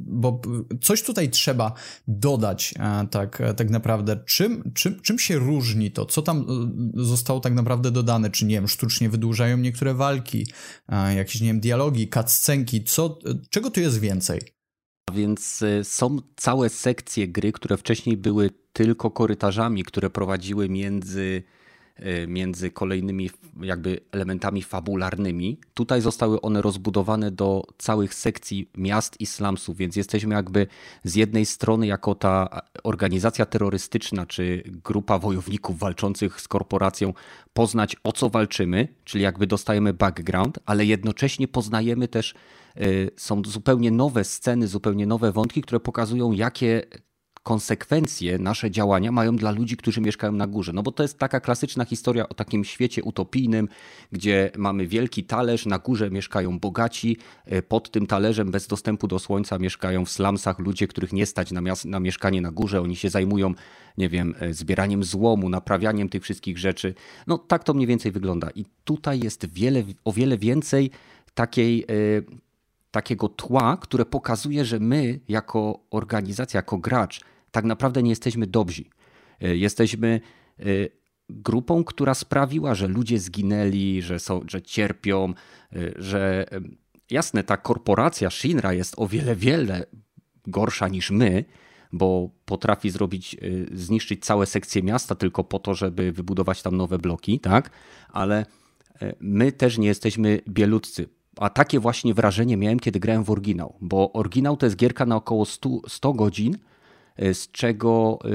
bo coś tutaj trzeba dodać e, tak, tak naprawdę. Czym, czym, czym się różni to? Co tam zostało tak naprawdę dodane? Czy nie wiem, sztucznie wydłużają niektóre walki, jakieś nie wiem, dialogi, cutscenki, co, czego tu jest więcej? Więc są całe sekcje gry, które wcześniej były tylko korytarzami, które prowadziły między, e, między kolejnymi jakby elementami fabularnymi. Tutaj zostały one rozbudowane do całych sekcji miast i slumsów, więc jesteśmy jakby z jednej strony jako ta organizacja terrorystyczna czy grupa wojowników walczących z korporacją poznać o co walczymy, czyli jakby dostajemy background, ale jednocześnie poznajemy też e, są zupełnie nowe sceny, zupełnie nowe wątki, które pokazują, jakie konsekwencje nasze działania mają dla ludzi, którzy mieszkają na górze. No bo to jest taka klasyczna historia o takim świecie utopijnym, gdzie mamy wielki talerz, na górze mieszkają bogaci, e, pod tym talerzem bez dostępu do słońca mieszkają w slumsach ludzie, których nie stać na, na mieszkanie na górze. Oni się zajmują, nie wiem, e, zbieraniem złomu, naprawianiem tych wszystkich rzeczy. No tak to mniej więcej wygląda. I tutaj jest wiele, o wiele więcej takiej e, takiego tła, które pokazuje, że my jako organizacja, jako gracz tak naprawdę nie jesteśmy dobrzy. E, jesteśmy e, grupą, która sprawiła, że ludzie zginęli, że, są, że cierpią, e, że jasne, ta korporacja Shinra jest o wiele, wiele gorsza niż my, bo potrafi zrobić, zniszczyć całe sekcje miasta tylko po to, żeby wybudować tam nowe bloki, tak? Ale my też nie jesteśmy bieludcy. A takie właśnie wrażenie miałem, kiedy grałem w oryginał, bo oryginał to jest gierka na około 100, 100 godzin, z czego e,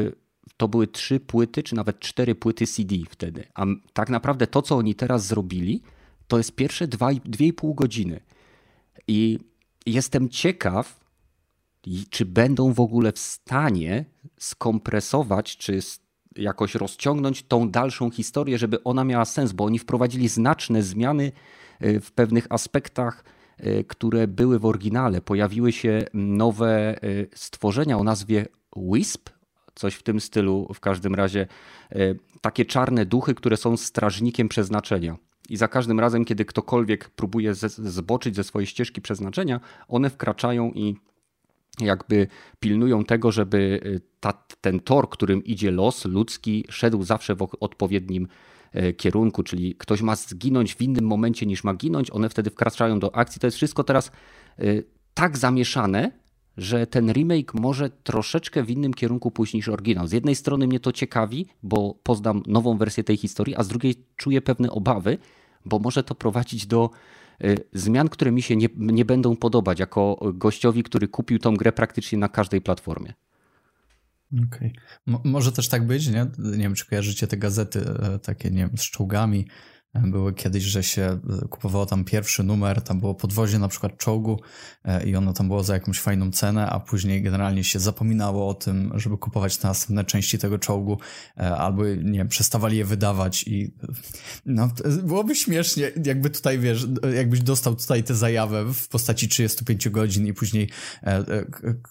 to były trzy płyty, czy nawet cztery płyty CD wtedy. A tak naprawdę to, co oni teraz zrobili, to jest pierwsze dwa, dwie i pół godziny. I jestem ciekaw, czy będą w ogóle w stanie skompresować, czy jakoś rozciągnąć tą dalszą historię, żeby ona miała sens, bo oni wprowadzili znaczne zmiany e, w pewnych aspektach które były w oryginale. Pojawiły się nowe stworzenia o nazwie Wisp, coś w tym stylu w każdym razie. E, takie czarne duchy, które są strażnikiem przeznaczenia. I za każdym razem, kiedy ktokolwiek próbuje zboczyć ze swojej ścieżki przeznaczenia, one wkraczają i jakby pilnują tego, żeby e, ta, ten tor, którym idzie los ludzki, szedł zawsze w odpowiednim e, kierunku, czyli ktoś ma zginąć w innym momencie niż ma ginąć, one wtedy wkraczają do akcji. To jest wszystko teraz tak zamieszane, że ten remake może troszeczkę w innym kierunku pójść niż oryginał. Z jednej strony mnie to ciekawi, bo poznam nową wersję tej historii, a z drugiej czuję pewne obawy, bo może to prowadzić do y, zmian, które mi się nie, nie będą podobać, jako gościowi, który kupił tą grę praktycznie na każdej platformie. Okej. Okay. Może też tak być, nie? Nie wiem, czy kojarzycie te gazety e, takie, nie wiem, z czołgami, były kiedyś, że się e, kupowało tam pierwszy numer, tam było podwozie na przykład czołgu e, i ono tam było za jakąś fajną cenę, a później generalnie się zapominało o tym, żeby kupować te następne części tego czołgu, e, albo nie wiem, przestawali je wydawać i no, byłoby śmiesznie, jakby tutaj, wiesz, jakbyś dostał tutaj tę zajawę w postaci 35 godzin i później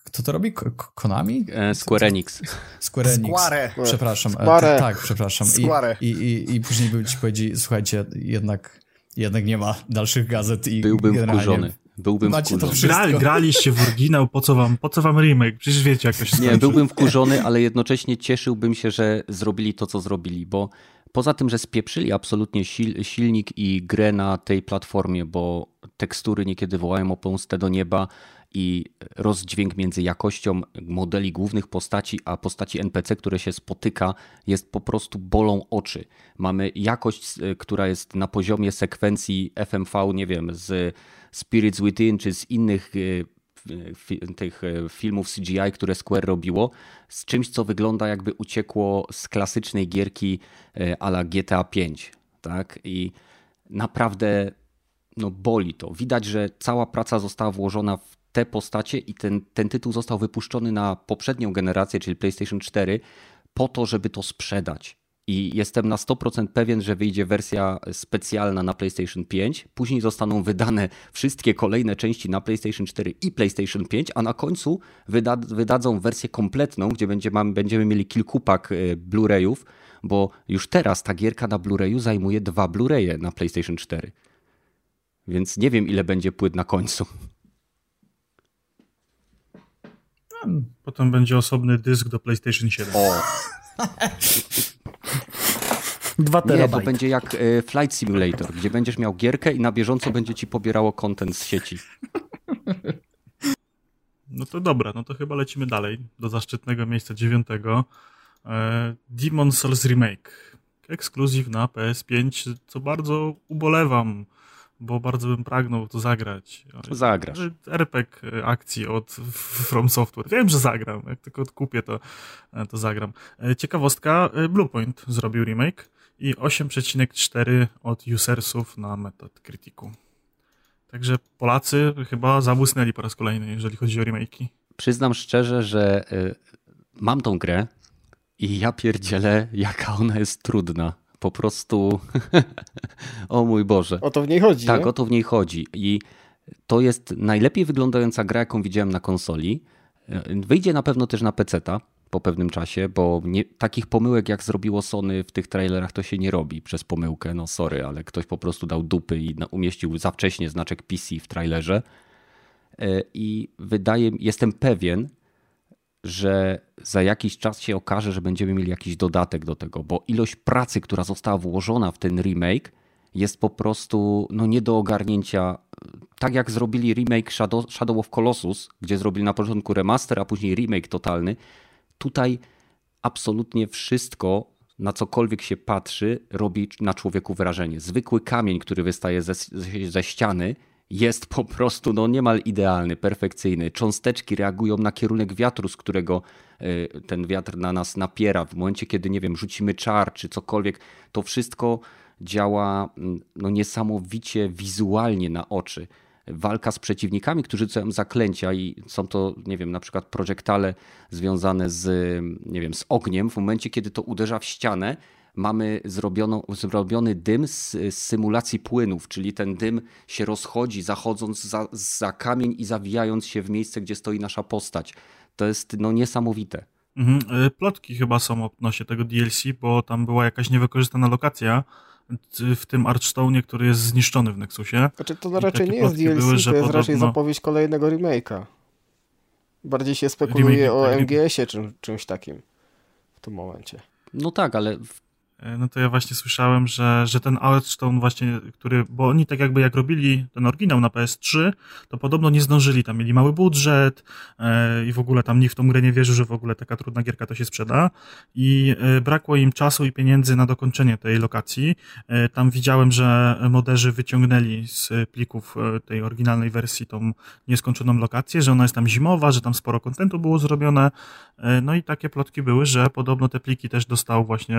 kto to robi? Konami? Square Enix. Square Enix. Square. Przepraszam. Square. Tak, przepraszam. Square. I, i, i później by ci powiedzieli, słuchajcie, jednak, jednak nie ma dalszych gazet i Byłbym wkurzony. Byłbym Macie wkurzony. to Gra, graliście w oryginał, po co wam, po co wam remake? Przecież wiecie jak to się Nie, byłbym wkurzony, ale jednocześnie cieszyłbym się, że zrobili to, co zrobili, bo poza tym, że spieprzyli absolutnie sil, silnik i grę na tej platformie, bo tekstury niekiedy wołają o pomstę do nieba, i rozdźwięk między jakością modeli głównych postaci, a postaci NPC, które się spotyka, jest po prostu bolą oczy. Mamy jakość, która jest na poziomie sekwencji FMV, nie wiem, z Spirits Within czy z innych e, tych e, filmów CGI, które Square robiło, z czymś, co wygląda jakby uciekło z klasycznej gierki e, ala GTA 5. Tak? I naprawdę no, boli to. Widać, że cała praca została włożona w te postacie i ten, ten tytuł został wypuszczony na poprzednią generację, czyli PlayStation 4, po to, żeby to sprzedać. I jestem na 100% pewien, że wyjdzie wersja specjalna na PlayStation 5. Później zostaną wydane wszystkie kolejne części na PlayStation 4 i PlayStation 5, a na końcu wyda wydadzą wersję kompletną, gdzie będzie, mamy, będziemy mieli kilkupak e, Blu-rayów, bo już teraz ta gierka na Blu-rayu zajmuje dwa Blu-raye na PlayStation 4. Więc nie wiem, ile będzie płyt na końcu. Potem będzie osobny dysk do PlayStation 7. O! Dwa Nie, to terabajty. będzie jak e, Flight Simulator, gdzie będziesz miał gierkę i na bieżąco będzie ci pobierało content z sieci. No to dobra, no to chyba lecimy dalej do zaszczytnego miejsca dziewiątego. E, Demon Souls Remake. Ekskluzyw na PS5, co bardzo ubolewam, bo bardzo bym pragnął to zagrać. Zagrasz. RPG akcji od From Software. Wiem, że zagram. Jak tylko kupię, to, to zagram. E, ciekawostka, e, Bluepoint zrobił remake i 8,4 od usersów na Metacriticu. Także Polacy chyba zabłysnęli po raz kolejny, jeżeli chodzi o remake'i. Przyznam szczerze, że y, mam tą grę i ja pierdzielę, jaka ona jest trudna. Po prostu, o mój Boże. O to w niej chodzi, Tak, nie? o to w niej chodzi. I to jest najlepiej wyglądająca gra, jaką widziałem na konsoli. Y, Wyjdzie na pewno też na PC-ta po pewnym czasie, bo nie, takich pomyłek jak zrobiło Sony w tych trailerach to się nie robi przez pomyłkę, no sorry, ale ktoś po prostu dał dupy i umieścił za wcześnie znaczek PC w trailerze. E, I wydaje jestem pewien, że za jakiś czas się okaże, że będziemy mieli jakiś dodatek do tego, bo ilość pracy, która została włożona w ten remake, jest po prostu no, nie do ogarnięcia. Tak jak zrobili remake Shadow, Shadow of Colossus, gdzie zrobili na początku remaster, a później remake totalny, tutaj absolutnie wszystko, na cokolwiek się patrzy, robi na człowieku wrażenie. Zwykły kamień, który wystaje ze, ze ściany, jest po prostu no, niemal idealny, perfekcyjny. Cząsteczki reagują na kierunek wiatru, z którego y, ten wiatr na nas napiera. W momencie, kiedy, nie wiem, rzucimy czar czy cokolwiek, to wszystko działa mm, no, niesamowicie wizualnie na oczy. Walka z przeciwnikami, którzy rzucają zaklęcia i są to, nie wiem, na przykład projektale związane z, nie wiem, z ogniem. W momencie, kiedy to uderza w ścianę, mamy zrobioną, zrobiony dym z, z symulacji płynów, czyli ten dym się rozchodzi, zachodząc za, za kamień i zawijając się w miejsce, gdzie stoi nasza postać. To jest no, niesamowite. Mhm. y, Plotki chyba są odnośnie tego DLC, bo tam była jakaś niewykorzystana lokacja w tym Archstone, który jest zniszczony w Nexusie. Znaczy to raczej nie jest DLC, były, że to jest raczej podobno- zapowiedź kolejnego remake'a. Bardziej się spekuluje Remake, o MGS-ie czym, czymś takim w tym momencie. No tak, ale w- E, no to ja właśnie słyszałem, że, że ten Outstone właśnie, który, bo oni tak jakby jak robili ten oryginał na PS3, to podobno nie zdążyli, tam mieli mały budżet e, i w ogóle tam nikt w tą grę nie wierzył, że w ogóle taka trudna gierka to się sprzeda i e, brakło im czasu i pieniędzy na dokończenie tej lokacji. E, tam widziałem, że moderzy wyciągnęli z plików e, tej oryginalnej wersji tą nieskończoną lokację, że ona jest tam zimowa, że tam sporo kontentu było zrobione, e, no i takie plotki były, że podobno te pliki też dostał właśnie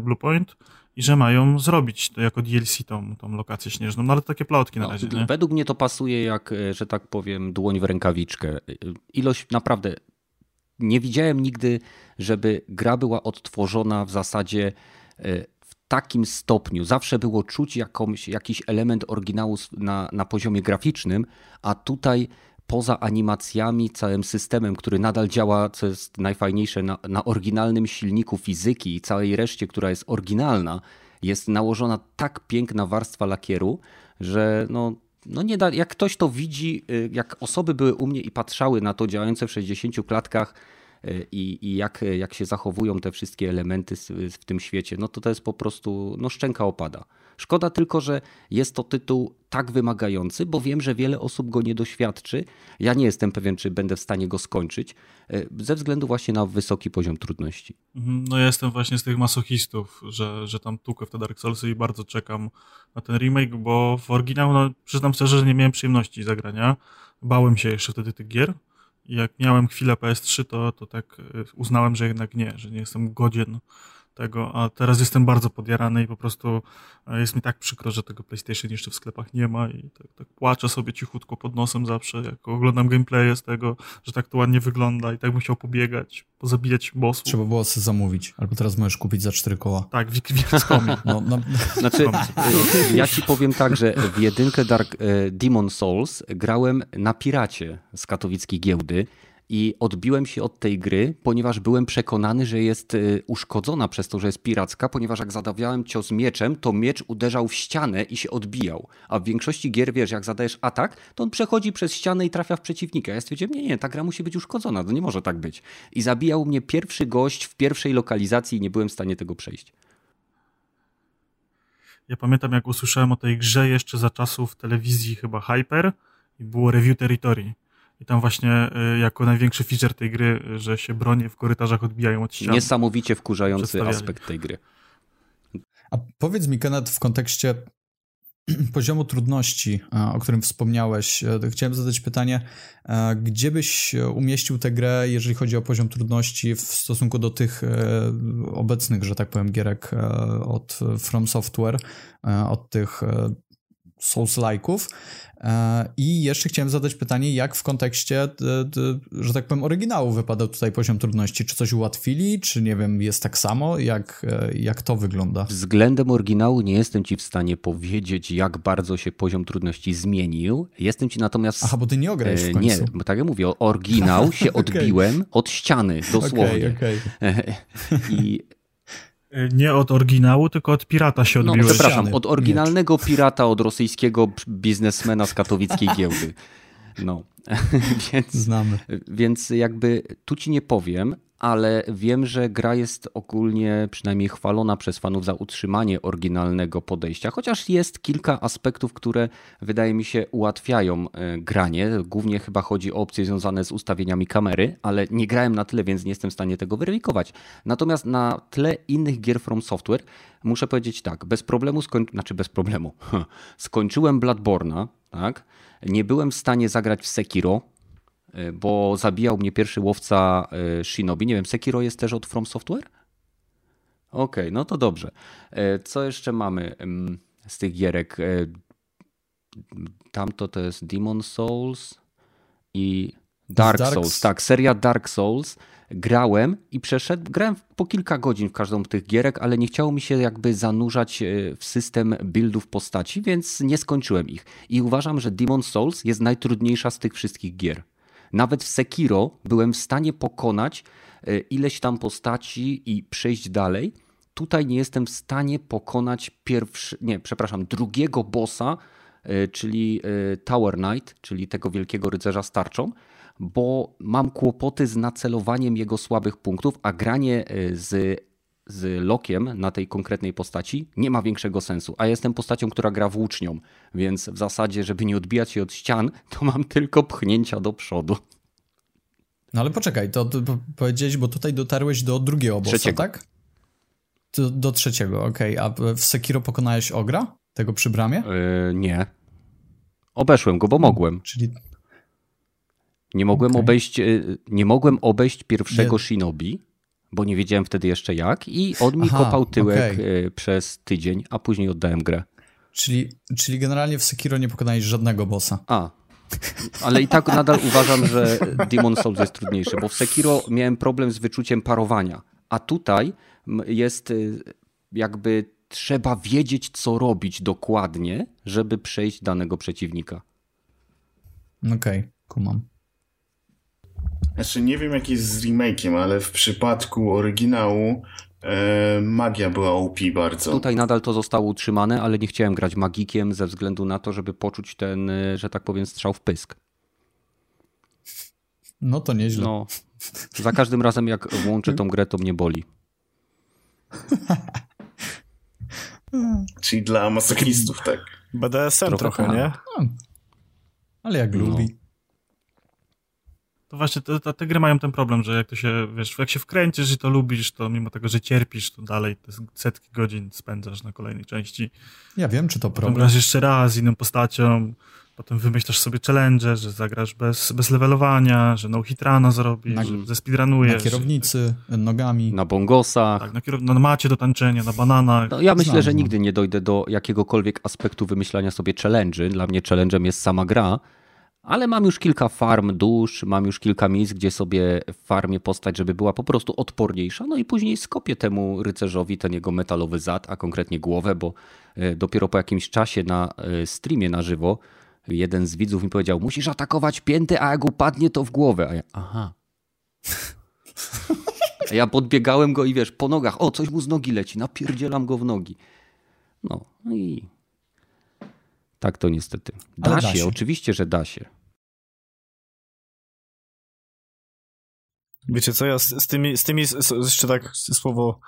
Bluepoint i że mają zrobić to jako DLC tą, tą lokację śnieżną, no ale takie plotki na no, razie. Nie? Według mnie to pasuje jak, e, że tak powiem, dłoń w rękawiczkę. E, ilość naprawdę nie widziałem nigdy, żeby gra była odtworzona w zasadzie e, w takim stopniu. Zawsze było czuć jakąś, jakiś element oryginału na, na poziomie graficznym, a tutaj poza animacjami, całym systemem, który nadal działa, co jest najfajniejsze, na, na oryginalnym silniku fizyki i całej reszcie, która jest oryginalna, jest nałożona tak piękna warstwa lakieru, że no, no nie da, jak ktoś to widzi, y, jak osoby były u mnie i patrzały na to działające w 60 klatkach y, i, i jak, jak się zachowują te wszystkie elementy w tym świecie, no to to jest po prostu, no szczęka opada. Szkoda tylko, że jest to tytuł tak wymagający, bo wiem, że wiele osób go nie doświadczy. Ja nie jestem pewien, czy będę w stanie go skończyć, e, ze względu właśnie na wysoki poziom trudności. Mhm, no ja jestem właśnie z tych masochistów, że, że tam tukę w te Dark Soulsy i bardzo czekam na ten remake, bo w oryginał, no przyznam szczerze, że nie miałem przyjemności zagrania. Bałem się jeszcze wtedy tych gier. Jak miałem chwilę PS3, to, to tak e, uznałem, że jednak nie, że nie jestem godzien tego, a teraz jestem bardzo podjarany i po prostu e, jest mi tak przykro, że tego PlayStation jeszcze w sklepach nie ma i tak, tak płaczę sobie cichutko pod nosem zawsze, jak oglądam gameplaye z tego, że tak to ładnie wygląda i tak bym chciał pobiegać, pozabijać bossów. Trzeba było sobie zamówić, albo teraz możesz kupić za cztery koła. Tak, w. No, no. Znaczy, ja ci powiem tak, że w jedynkę Dark e, Demon Souls grałem na piracie z katowickiej giełdy i odbiłem się od tej gry, ponieważ byłem przekonany, że jest y, uszkodzona przez to, że jest piracka, ponieważ jak zadawiałem cios mieczem, to miecz uderzał w ścianę i się odbijał. A w większości gier wiesz, jak zadajesz atak, to on przechodzi przez ścianę i trafia w przeciwnika. Ja stwierdziłem, nie, nie, ta gra musi być uszkodzona, to nie może tak być. I zabijał mnie pierwszy gość w pierwszej lokalizacji i nie byłem w stanie tego przejść. Ja pamiętam, jak usłyszałem o tej grze jeszcze za czasów telewizji chyba Hyper i było Review Territory i tam właśnie y, jako największy feature tej gry, że się bronie w korytarzach odbijają od ścian. Niesamowicie wkurzający aspekt tej gry. A powiedz mi, Kenneth, w kontekście poziomu trudności, o którym wspomniałeś, e, chciałem zadać pytanie, e, gdzie byś umieścił tę grę, jeżeli chodzi o poziom trudności w stosunku do tych e, obecnych, że tak powiem, gierek od From Software, od tych Souls-like'ów. E, I jeszcze chciałem zadać pytanie, jak w kontekście, że tak powiem, oryginału wypada tutaj poziom trudności? Czy coś ułatwili, czy nie wiem, jest tak samo? Jak, e, jak to wygląda? Względem oryginału nie jestem ci w stanie powiedzieć, jak bardzo się poziom trudności zmienił. Jestem ci natomiast... Aha, bo ty nie ograłeś w e, końcu. Nie, bo tak jak mówię, oryginał się okay. odbiłem od ściany, dosłownie. Okay, okay. I nie od oryginału, tylko od pirata się odbiłeś. No, przepraszam, od oryginalnego pirata, od rosyjskiego biznesmena z katowickiej giełdy. No, więc, Znamy. Więc jakby tu ci nie powiem, ale wiem, że gra jest ogólnie przynajmniej chwalona przez fanów za utrzymanie oryginalnego podejścia, chociaż jest kilka aspektów, które wydaje mi się ułatwiają e, granie. Głównie chyba chodzi o opcje związane z ustawieniami kamery, ale nie grałem na tyle, więc nie jestem w stanie tego weryfikować. Natomiast na tle innych gier From Software muszę powiedzieć tak, bez problemu, skoń... znaczy bez problemu, skończyłem Bloodborne'a, tak? Nie byłem w stanie zagrać w Sekiro, bo zabijał mnie pierwszy łowca e, Shinobi. Nie wiem, Sekiro jest też od From Software? Okej, okay, no to dobrze. E, co jeszcze mamy z tych gierek? Tamto to jest Demon Souls i Dark, Dark Souls. Tak, seria Dark Souls. Grałem i przeszedł, grałem po kilka godzin w każdą z tych gierek, ale nie chciało mi się jakby zanurzać w system buildów postaci, więc nie skończyłem ich. I uważam, że Demon Souls jest najtrudniejsza z tych wszystkich gier. Nawet w Sekiro byłem w stanie pokonać e, ileś tam postaci i przejść dalej. Tutaj nie jestem w stanie pokonać pierwszy, nie, przepraszam, drugiego bossa, e, czyli e, Tower Knight, czyli tego wielkiego rycerza z tarczą, bo mam kłopoty z nacelowaniem jego słabych punktów, a granie z z lokiem na tej konkretnej postaci nie ma większego sensu. A jestem postacią, która gra włócznią, więc w zasadzie, żeby nie odbijać się od ścian, to mam tylko pchnięcia do przodu. No ale poczekaj, to, powiedziałeś, bo tutaj dotarłeś do drugiego bossa, trzeciego. tak? Do, do trzeciego, okej. Okay. A w Sekiro pokonałeś Ogra? Tego przy bramie? Yy, nie. Obeszłem go, bo mogłem. Czyli... Nie mogłem, okay. obejść, yy, nie mogłem obejść pierwszego. Shinobi, bo nie wiedziałem wtedy jeszcze jak i on mi Aha, kopał tyłek okay. przez tydzień, a później oddałem grę. Czyli, czyli generalnie w Sekiro nie pokonałeś żadnego bossa. A, ale i tak nadal uważam, że Demon Souls jest trudniejszy, bo w Sekiro miałem problem z wyczuciem parowania, a tutaj jest y, jakby trzeba wiedzieć, co robić dokładnie, żeby przejść danego przeciwnika. Okej, okay, kumam. Znaczy nie wiem jak jest z remake'iem, ale w przypadku oryginału e, magia była OP bardzo. Tutaj nadal to zostało utrzymane, ale nie chciałem grać magikiem ze względu na to, żeby poczuć ten, e, że tak powiem, strzał w pysk. No to nieźle. No, za każdym razem jak włączę tą grę, to mnie boli. Czyli dla masochistów, tak. BDSM trochę, trochę nie? No. Ale jak no. lubi. To właśnie te, te, te, gry mają ten problem, że jak to się, wiesz, jak się wkręcisz i to lubisz, to mimo tego, że cierpisz, to dalej te setki godzin spędzasz na kolejnej części. Ja wiem, czy to problem. Potem grasz jeszcze raz z inną postacią, potem wymyślasz sobie challenge, że zagrasz bez, bez levelowania, że no hitrana zrobisz, na, że speedrunujesz. Na kierownicy, nogami. Na bongosach. Tak, na, kierow- na macie do tańczenia, na bananach. No, ja myślę, Znam, że no. nigdy nie dojdę do jakiegokolwiek aspektu wymyślania sobie challenge'y. Dla mnie challenge'em jest sama gra, ale mam już kilka farm dusz, mam już kilka miejsc, gdzie sobie farmie postać, żeby była po prostu odporniejsza, no i później skopię temu rycerzowi ten jego metalowy zad, a konkretnie głowę, bo e, dopiero po jakimś czasie na e, streamie na żywo jeden z widzów mi powiedział, musisz atakować pięty, a jak upadnie to w głowę. A ja, aha. A ja podbiegałem go i wiesz, po nogach, o, coś mu z nogi leci, napierdzielam go w nogi. No, no i tak to niestety. Da, da się, się, oczywiście, że da się. Wiecie co, ja z, z tymi, z tymi z, jeszcze tak słowo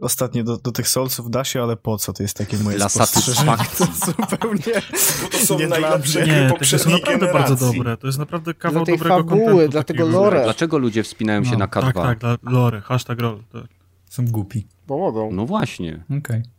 ostatnie do, do tych solców da się, ale po co? To jest takie moje Dla satysfakcji. zupełnie Bo to są nie najlepsze nie, to jest naprawdę bardzo dobre. To jest naprawdę kawał dla dobrego fabuły, kontentu. Dlatego lore. Dlaczego ludzie wspinają no, się na K2? Tak, tak, lore, hashtag lore. Tak. Są głupi. Bo mogą. No właśnie. Okej. Okay.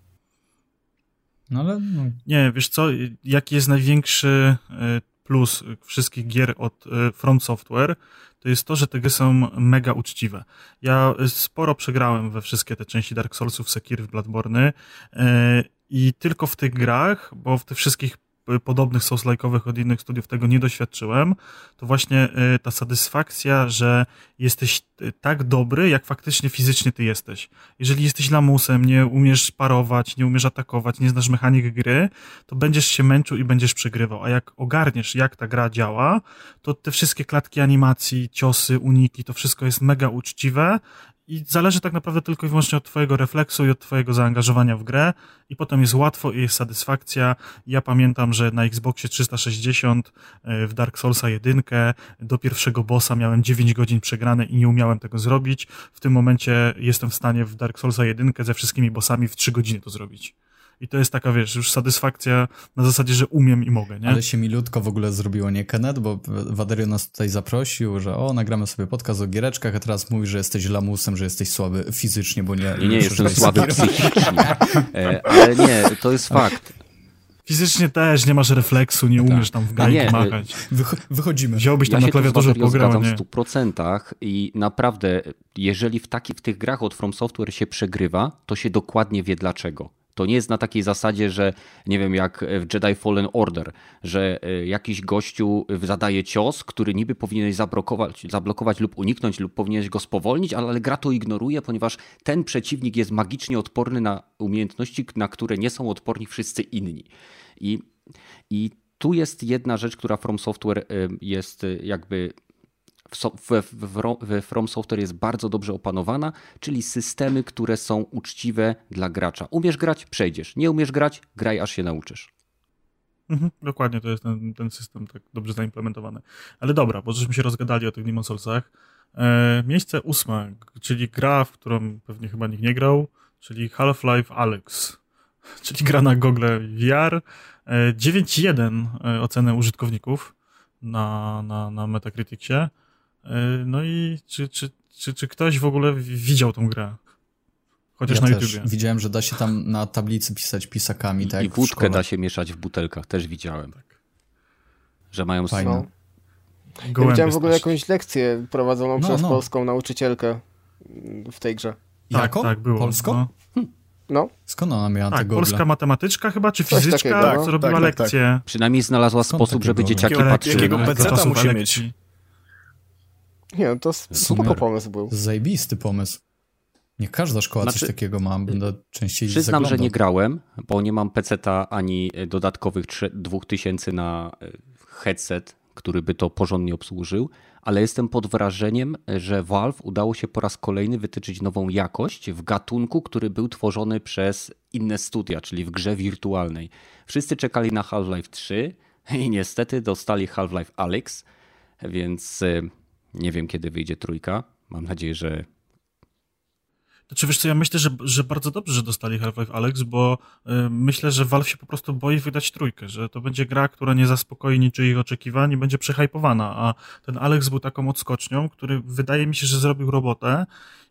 No ale... No. Nie, wiesz co, jaki jest największy e, plus wszystkich gier od e, From Software, to jest to, że te gry są mega uczciwe. Ja sporo przegrałem we wszystkie te części Dark Soulsów, Sekir, Bloodborne e, i tylko w tych grach, bo w tych wszystkich podobnych souls-like'owych od innych studiów tego nie doświadczyłem, to właśnie y, ta satysfakcja, że jesteś y, tak dobry, jak faktycznie fizycznie ty jesteś. Jeżeli jesteś lamusem, nie umiesz parować, nie umiesz atakować, nie znasz mechanik gry, to będziesz się męczył i będziesz przegrywał. A jak ogarniesz, jak ta gra działa, to te wszystkie klatki animacji, ciosy, uniki, to wszystko jest mega uczciwe i zależy tak naprawdę tylko i wyłącznie od twojego refleksu i od twojego zaangażowania w grę i potem jest łatwo i jest satysfakcja. Ja pamiętam, że na Xboxie 360 e, w Dark Soulsa 1 do pierwszego bossa miałem 9 godzin przegrane i nie umiałem tego zrobić. W tym momencie jestem w stanie w Dark Soulsa 1 ze wszystkimi bossami w 3 godziny to zrobić. I to jest taka, wiesz, już satysfakcja na zasadzie, że umiem i mogę, nie? Ale się milutko w ogóle zrobiło, nie Kenneth? Bo Waderio nas tutaj zaprosił, że o, nagramy sobie podcast o giereczkach, a teraz mówisz, że jesteś lamusem, że jesteś słaby fizycznie, bo nie... Nie, nie, jestem słaby psychicznie. E, ale nie, to jest fakt. Fizycznie też nie masz refleksu, nie tak. umiesz tam w gajki nie, machać. wychodzimy. Wziąłbyś tam ja na klawiaturze pograł, nie? w 100% i naprawdę, jeżeli w, taki, w tych grach od From Software się przegrywa, to się dokładnie wie dlaczego. To nie jest na takiej zasadzie, że nie wiem, jak w Jedi Fallen Order, że e, jakiś gościu zadaje cios, który niby powinieneś zablokować, zablokować lub uniknąć, lub powinieneś go spowolnić, ale gra to ignoruje, ponieważ ten przeciwnik jest magicznie odporny na umiejętności, na które nie są odporni wszyscy inni. I, i tu jest jedna rzecz, która From Software e, jest e, jakby w, w, w From Software jest bardzo dobrze opanowana, czyli systemy, które są uczciwe dla gracza. Umiesz grać, przejdziesz. Nie umiesz grać, graj aż się nauczysz. Mhm, dokładnie, to jest ten, ten system tak dobrze zaimplementowany. Ale dobra, bo żeśmy się rozgadali o tych Demon Soulsach. E, miejsce ósme, czyli gra, w którą pewnie chyba nikt nie grał, czyli Half-Life Alyx, czyli gra na Google VR. E, 9.1 e, ocenę użytkowników na, na, na. E, no i czy, czy, czy, czy ktoś w ogóle widział tą grę? Chociaż ja na też YouTubie. widziałem, że da się tam na tablicy pisać pisakami, tak I wódkę da się mieszać w butelkach, też widziałem. Tak. Że mają Fajne. No. Ja widziałem w ogóle jakąś lekcję prowadzoną No, przez no. polską nauczycielkę w tej grze. Tak, Jaką? tak, było. Polską? No. No, Skąd ona miała Tak, te gogle? polska matematyczka chyba, czy Coś fizyczka, takiego, no. co robiła Tak, tak, tak. lekcje. Przynajmniej znalazła Skąd sposób, żeby takiego? dzieciaki Jakiego- patrzyły. jakiego na peceta musi elekcji. Nie, no to Super. pomysł był. Zajebisty pomysł. Nie każda szkoła Znaczy, coś takiego ma, będę częściej Przyznam, że zaglądał. nie grałem, bo nie mam peceta ani e, dodatkowych trze- 2000 na e, headset, który by to porządnie obsłużył, ale jestem pod wrażeniem, że Valve udało się po raz kolejny wytyczyć nową jakość w gatunku, który był tworzony przez inne studia, czyli w grze wirtualnej. Wszyscy czekali na Half-Life 3 i niestety dostali Half-Life Alyx, więc e, nie wiem kiedy wyjdzie trójka. Mam nadzieję, że Znaczy wiesz co, ja myślę, że, że bardzo dobrze, że dostali Half-Life Alex, bo y, myślę, że Valve się po prostu boi wydać trójkę, że to będzie gra, która nie zaspokoi niczyich oczekiwań i będzie przehypowana, a ten Alex był taką odskocznią, który wydaje mi się, że zrobił robotę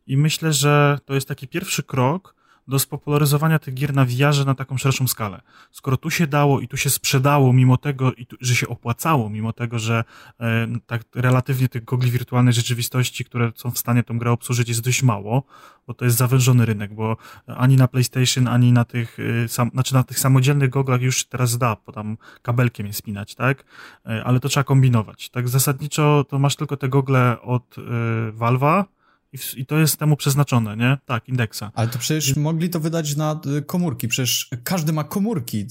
i myślę, że to jest taki pierwszy krok do spopularyzowania tych gier na VR na taką szerszą skalę. Skoro tu się dało i tu się sprzedało, mimo tego, i tu, że się opłacało, mimo tego, że e, tak relatywnie tych gogli wirtualnej rzeczywistości, które są w stanie tą grę obsłużyć jest dość mało, bo to jest zawężony rynek, bo ani na PlayStation, ani na tych, y, sam, znaczy na tych samodzielnych goglach już teraz da, bo tam kabelkiem je spinać, tak? E, Ale to trzeba kombinować. Tak zasadniczo to masz tylko te gogle od y, Valve'a i, w- i to jest temu przeznaczone, nie? Tak, indeksa. Ale to przecież mogli to wydać na y, komórki, przecież każdy ma komórki,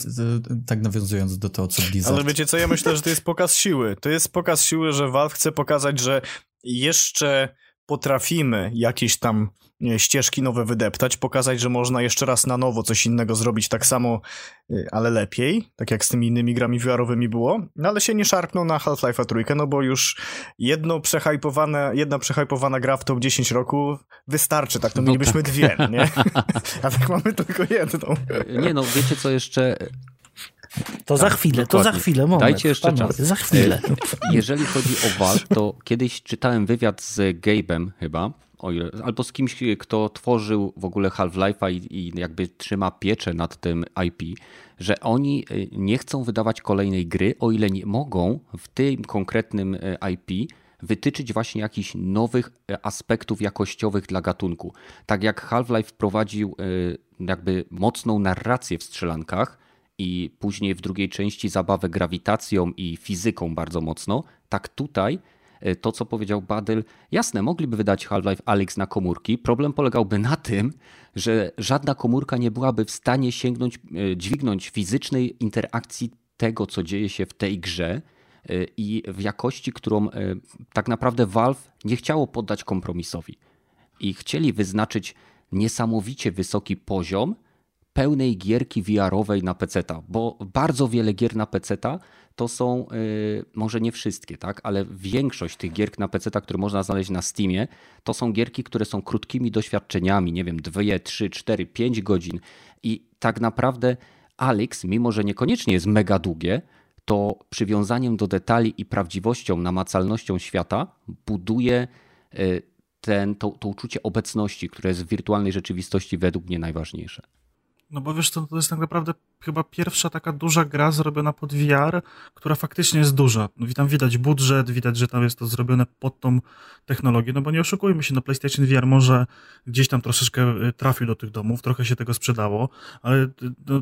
tak nawiązując do tego, co Blizzard. Ale wiecie co, ja myślę, że to jest pokaz siły. To jest pokaz siły, że Valve chce pokazać, że jeszcze potrafimy jakieś tam nie, ścieżki nowe wydeptać, pokazać, że można jeszcze raz na nowo coś innego zrobić tak samo, y, ale lepiej, tak jak z tymi innymi grami VR-owymi było, no ale się nie szarpną na Half-Life'a trójkę, no bo już jedno przehypowane, jedna przehypowana gra w top 10 roku wystarczy, tak, to No mielibyśmy dwie, nie? A tak mamy tylko jedną. Nie no, wiecie co jeszcze? To za chwilę, to za dokładnie. chwilę, moment. Dajcie jeszcze panowie, czas. Za chwilę. Jeżeli chodzi o Valve, to kiedyś czytałem wywiad z Gabe'em chyba, ile, albo z kimś, kto tworzył w ogóle Half-Life'a i, i jakby trzyma pieczę nad tym IP, że oni y, nie chcą wydawać kolejnej gry, o ile nie mogą w tym konkretnym y, IP wytyczyć właśnie jakichś nowych aspektów jakościowych dla gatunku. Tak jak Half-Life wprowadził jakby mocną narrację w strzelankach, i później w drugiej części zabawę grawitacją i fizyką bardzo mocno, tak tutaj e, to, co powiedział Badyl, jasne, mogliby wydać Half-Life Alyx na komórki. Problem polegałby na tym, że żadna komórka nie byłaby w stanie sięgnąć, e, dźwignąć fizycznej interakcji tego, co dzieje się w tej grze e, i w jakości, którą tak naprawdę Valve nie chciało poddać kompromisowi. I chcieli wyznaczyć niesamowicie wysoki poziom, pełnej gierki VR-owej na PC-ta, bo bardzo wiele gier na PC-ta to są, yy, może nie wszystkie, tak, ale większość tych gier na PC-ta, które można znaleźć na Steamie, to są gierki, które są krótkimi doświadczeniami, nie wiem, 2, 3, 4, 5 godzin i tak naprawdę Alex, mimo że niekoniecznie jest mega długie, to przywiązaniem do detali i prawdziwością, namacalnością świata buduje yy, ten, to, to uczucie obecności, które jest w wirtualnej rzeczywistości według mnie najważniejsze. No bo wiesz, to, to jest tak naprawdę chyba pierwsza taka duża gra zrobiona pod VR, która faktycznie jest duża. No tam widać budżet, widać, że tam jest to zrobione pod tą technologię, no bo nie oszukujmy się, no PlayStation VR może gdzieś tam troszeczkę y, trafił do tych domów, trochę się tego sprzedało, ale y, no,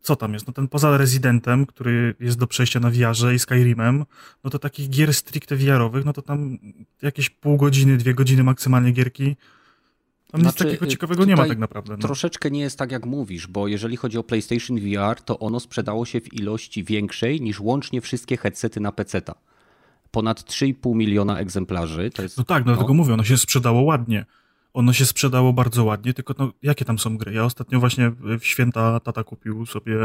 co tam jest? No ten poza Residentem, który jest do przejścia na VR-ze i Skyrimem, no to takich gier stricte VR-owych, no to tam jakieś pół godziny, dwie godziny maksymalnie gierki, tam nic Znaczy, takiego y, ciekawego nie ma tak naprawdę. No. Troszeczkę nie jest tak, jak mówisz, bo jeżeli chodzi o PlayStation VR, to ono sprzedało się w ilości większej niż łącznie wszystkie headsety na PC-ta. Ponad 3,5 miliona egzemplarzy. To jest, No tak, no dlatego mówię, ono się sprzedało ładnie. ono się sprzedało bardzo ładnie, tylko no, jakie tam są gry? Ja ostatnio właśnie w święta tata kupił sobie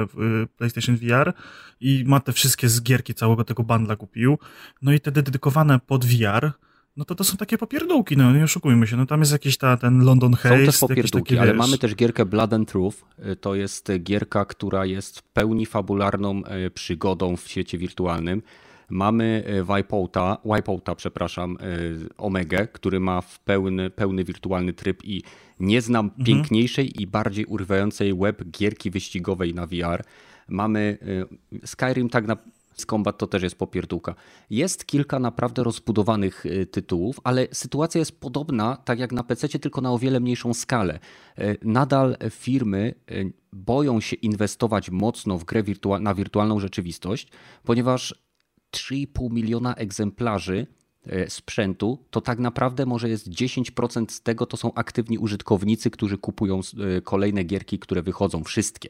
PlayStation VR i ma te wszystkie zgierki całego tego bandla kupił, no i te dedykowane pod VR, no to to są takie popierdółki, no nie oszukujmy się, no tam jest jakiś ta, ten London Haze. Są też popierdółki, takie, ale mamy też gierkę Blood and Truth, to jest gierka, która jest w pełni fabularną e, przygodą w świecie wirtualnym. Mamy e, Wipeouta, Wipeouta, przepraszam, Omega, który ma w pełny, pełny wirtualny tryb i nie znam mhm. piękniejszej i bardziej urywającej web gierki wyścigowej na VR. Mamy Skyrim tak na Combat to też jest popierdółka. Jest kilka naprawdę rozbudowanych y, tytułów, ale sytuacja jest podobna, tak jak na PC, tylko na o wiele mniejszą skalę. Y, nadal firmy y, boją się inwestować mocno w grę wirtua na wirtualną rzeczywistość, ponieważ 3,5 miliona egzemplarzy sprzętu, to tak naprawdę może jest 10% z tego to są aktywni użytkownicy, którzy kupują kolejne gierki, które wychodzą, wszystkie.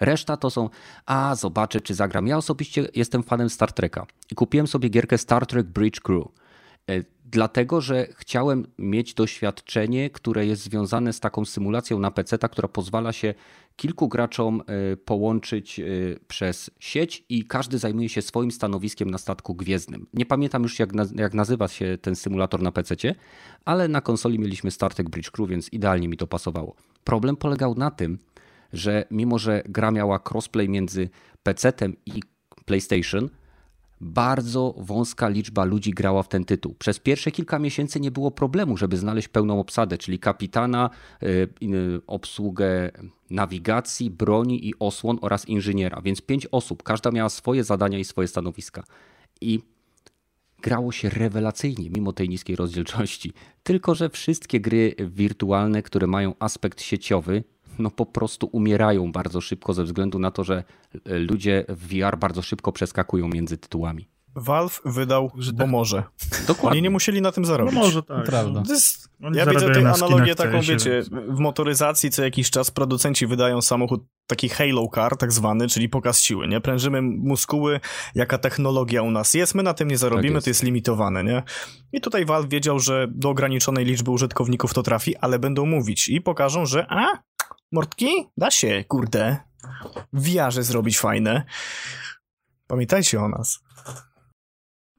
Reszta to są, a zobaczę, czy zagram. Ja osobiście jestem fanem Star Treka i kupiłem sobie gierkę Star Trek Bridge Crew. E, dlatego, że chciałem mieć doświadczenie, które jest związane z taką symulacją na PC, która pozwala się kilku graczom e, połączyć e, przez sieć i każdy zajmuje się swoim stanowiskiem na statku gwiezdnym. Nie pamiętam już, jak, jak nazywa się ten symulator na PC, ale na konsoli mieliśmy Star Trek Bridge Crew, więc idealnie mi to pasowało. Problem polegał na tym, że mimo, że gra miała crossplay między PC-tem i PlayStation, bardzo wąska liczba ludzi grała w ten tytuł. Przez pierwsze kilka miesięcy nie było problemu, żeby znaleźć pełną obsadę, czyli kapitana, y, y, obsługę nawigacji, broni i osłon oraz inżyniera. Więc pięć osób, każda miała swoje zadania i swoje stanowiska. I grało się rewelacyjnie, mimo tej niskiej rozdzielczości. Tylko, że wszystkie gry wirtualne, które mają aspekt sieciowy, no po prostu umierają bardzo szybko ze względu na to, że e, ludzie w VR bardzo szybko przeskakują między tytułami. Valve wydał, że bo tak. może. Dokładnie. Oni nie musieli na tym zarobić. No może, tak. Prawda. Jest, ja widzę tę analogię taką, wiecie, w motoryzacji co jakiś czas producenci wydają samochód taki halo car, tak zwany, czyli pokaz siły, nie? Prężymy muskuły, jaka technologia u nas jest, my na tym nie zarobimy, tak jest. to jest limitowane, nie? I tutaj Valve wiedział, że do ograniczonej liczby użytkowników to trafi, ale będą mówić i pokażą, że a, Mordki? Da się, kurde. Wiarze zrobić fajne. Pamiętajcie o nas.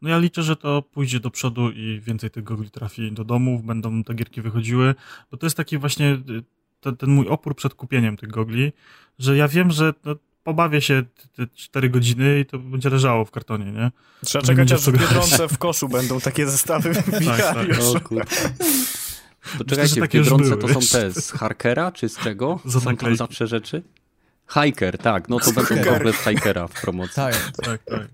No ja liczę, że to pójdzie do przodu i więcej tych gogli trafi do domów, będą te gierki wychodziły, bo to jest taki właśnie y, ten, ten mój opór przed kupieniem tych gogli, że ja wiem, że no, pobawię się te 4 godziny i to będzie leżało w kartonie, nie? Trzeba czekać, aż w Biedronce w koszu będą takie zestawy tak, tak. To czekajcie, w Biedronce to są te z Harkera, czy z czego? Są tam zawsze rzeczy? Hiker, tak, no to będą komplet Hikera w promocji. Tak, tak, tak.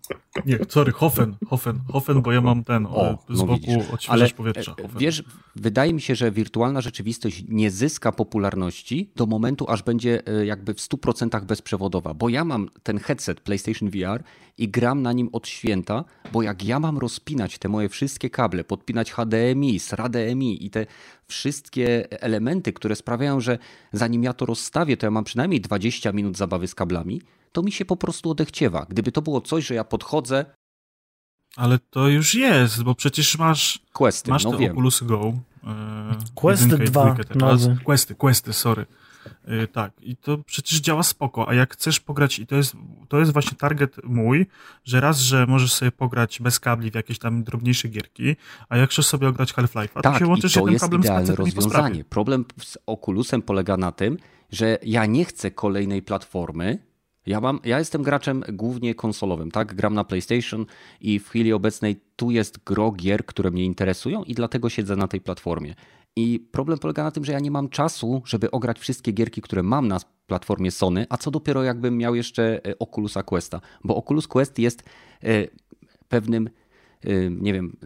Nie, sorry, Hofen, Hofen, Hofen, bo ja mam ten o, z no boku odświeżacz powietrza. E, Hofen. Wiesz, wydaje mi się, że wirtualna rzeczywistość nie zyska popularności do momentu, aż będzie e, jakby w 100% bezprzewodowa, bo ja mam ten headset PlayStation VR i gram na nim od święta, bo jak ja mam rozpinać te moje wszystkie kable, podpinać HDMI, SRADMI i te wszystkie elementy, które sprawiają, że zanim ja to rozstawię, to ja mam przynajmniej 20 minut zabawy z kablami, to mi się po prostu odechciewa. Gdyby to było coś, że ja podchodzę. Ale to już jest, bo przecież masz. Questy, masz no te wiem. Oculus Go. E, Questy 2. Questy, questy, sorry. E, tak, i to przecież działa spoko, a jak chcesz pograć, i to jest, to jest właśnie target mój, że raz, że możesz sobie pograć bez kabli w jakieś tam drobniejsze gierki, a jak chcesz sobie ograć Half-Life, tak, to się łączysz to jest idealne rozwiązanie. Problem z Oculusem polega na tym, że ja nie chcę kolejnej platformy, ja, mam, ja jestem graczem głównie konsolowym, tak? Gram na PlayStation i w chwili obecnej tu jest gro gier, które mnie interesują i dlatego siedzę na tej platformie. I problem polega na tym, że ja nie mam czasu, żeby ograć wszystkie gierki, które mam na platformie Sony, a co dopiero jakbym miał jeszcze e, Oculusa Questa, bo Oculus Quest jest e, pewnym, e, nie wiem,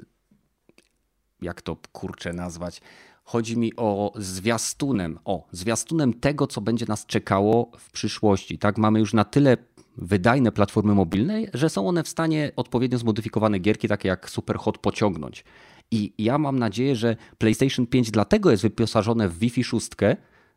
jak to kurczę nazwać. Chodzi mi o zwiastunem, o zwiastunem tego, co będzie nas czekało w przyszłości. Tak, mamy już na tyle wydajne platformy mobilne, że są one w stanie odpowiednio zmodyfikowane gierki, takie jak Superhot pociągnąć. I ja mam nadzieję, że PlayStation 5 dlatego jest wyposażone w Wi-Fi 6,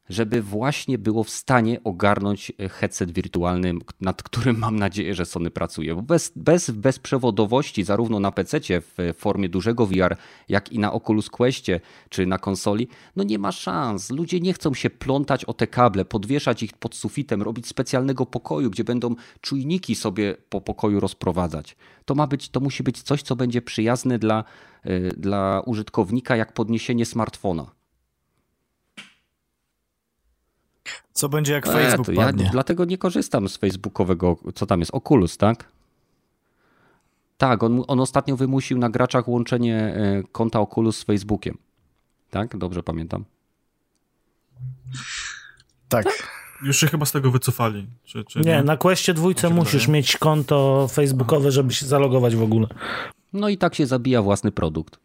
żeby właśnie było w stanie ogarnąć headset wirtualny, nad którym mam nadzieję, że Sony pracuje. Bo bez, bez bezprzewodowości, zarówno na PC w formie dużego VR, jak i na Oculus Questie czy na konsoli, no nie ma szans. Ludzie nie chcą się plątać o te kable, podwieszać ich pod sufitem, robić specjalnego pokoju, gdzie będą czujniki sobie po pokoju rozprowadzać. To ma być, to musi być coś, co będzie przyjazne dla, y, dla użytkownika, jak podniesienie smartfona. Co będzie jak Facebook ja, padnie? Ja dlatego nie korzystam z facebookowego, co tam jest, Oculus, tak? Tak, on, on ostatnio wymusił na graczach łączenie e, konta Oculus z Facebookiem. Tak? Dobrze pamiętam. Tak. tak. Już się chyba z tego wycofali. Czy, czy nie, nie, na Questie dwójce musisz wydaje? mieć konto facebookowe, żeby się zalogować w ogóle. No i tak się zabija własny produkt.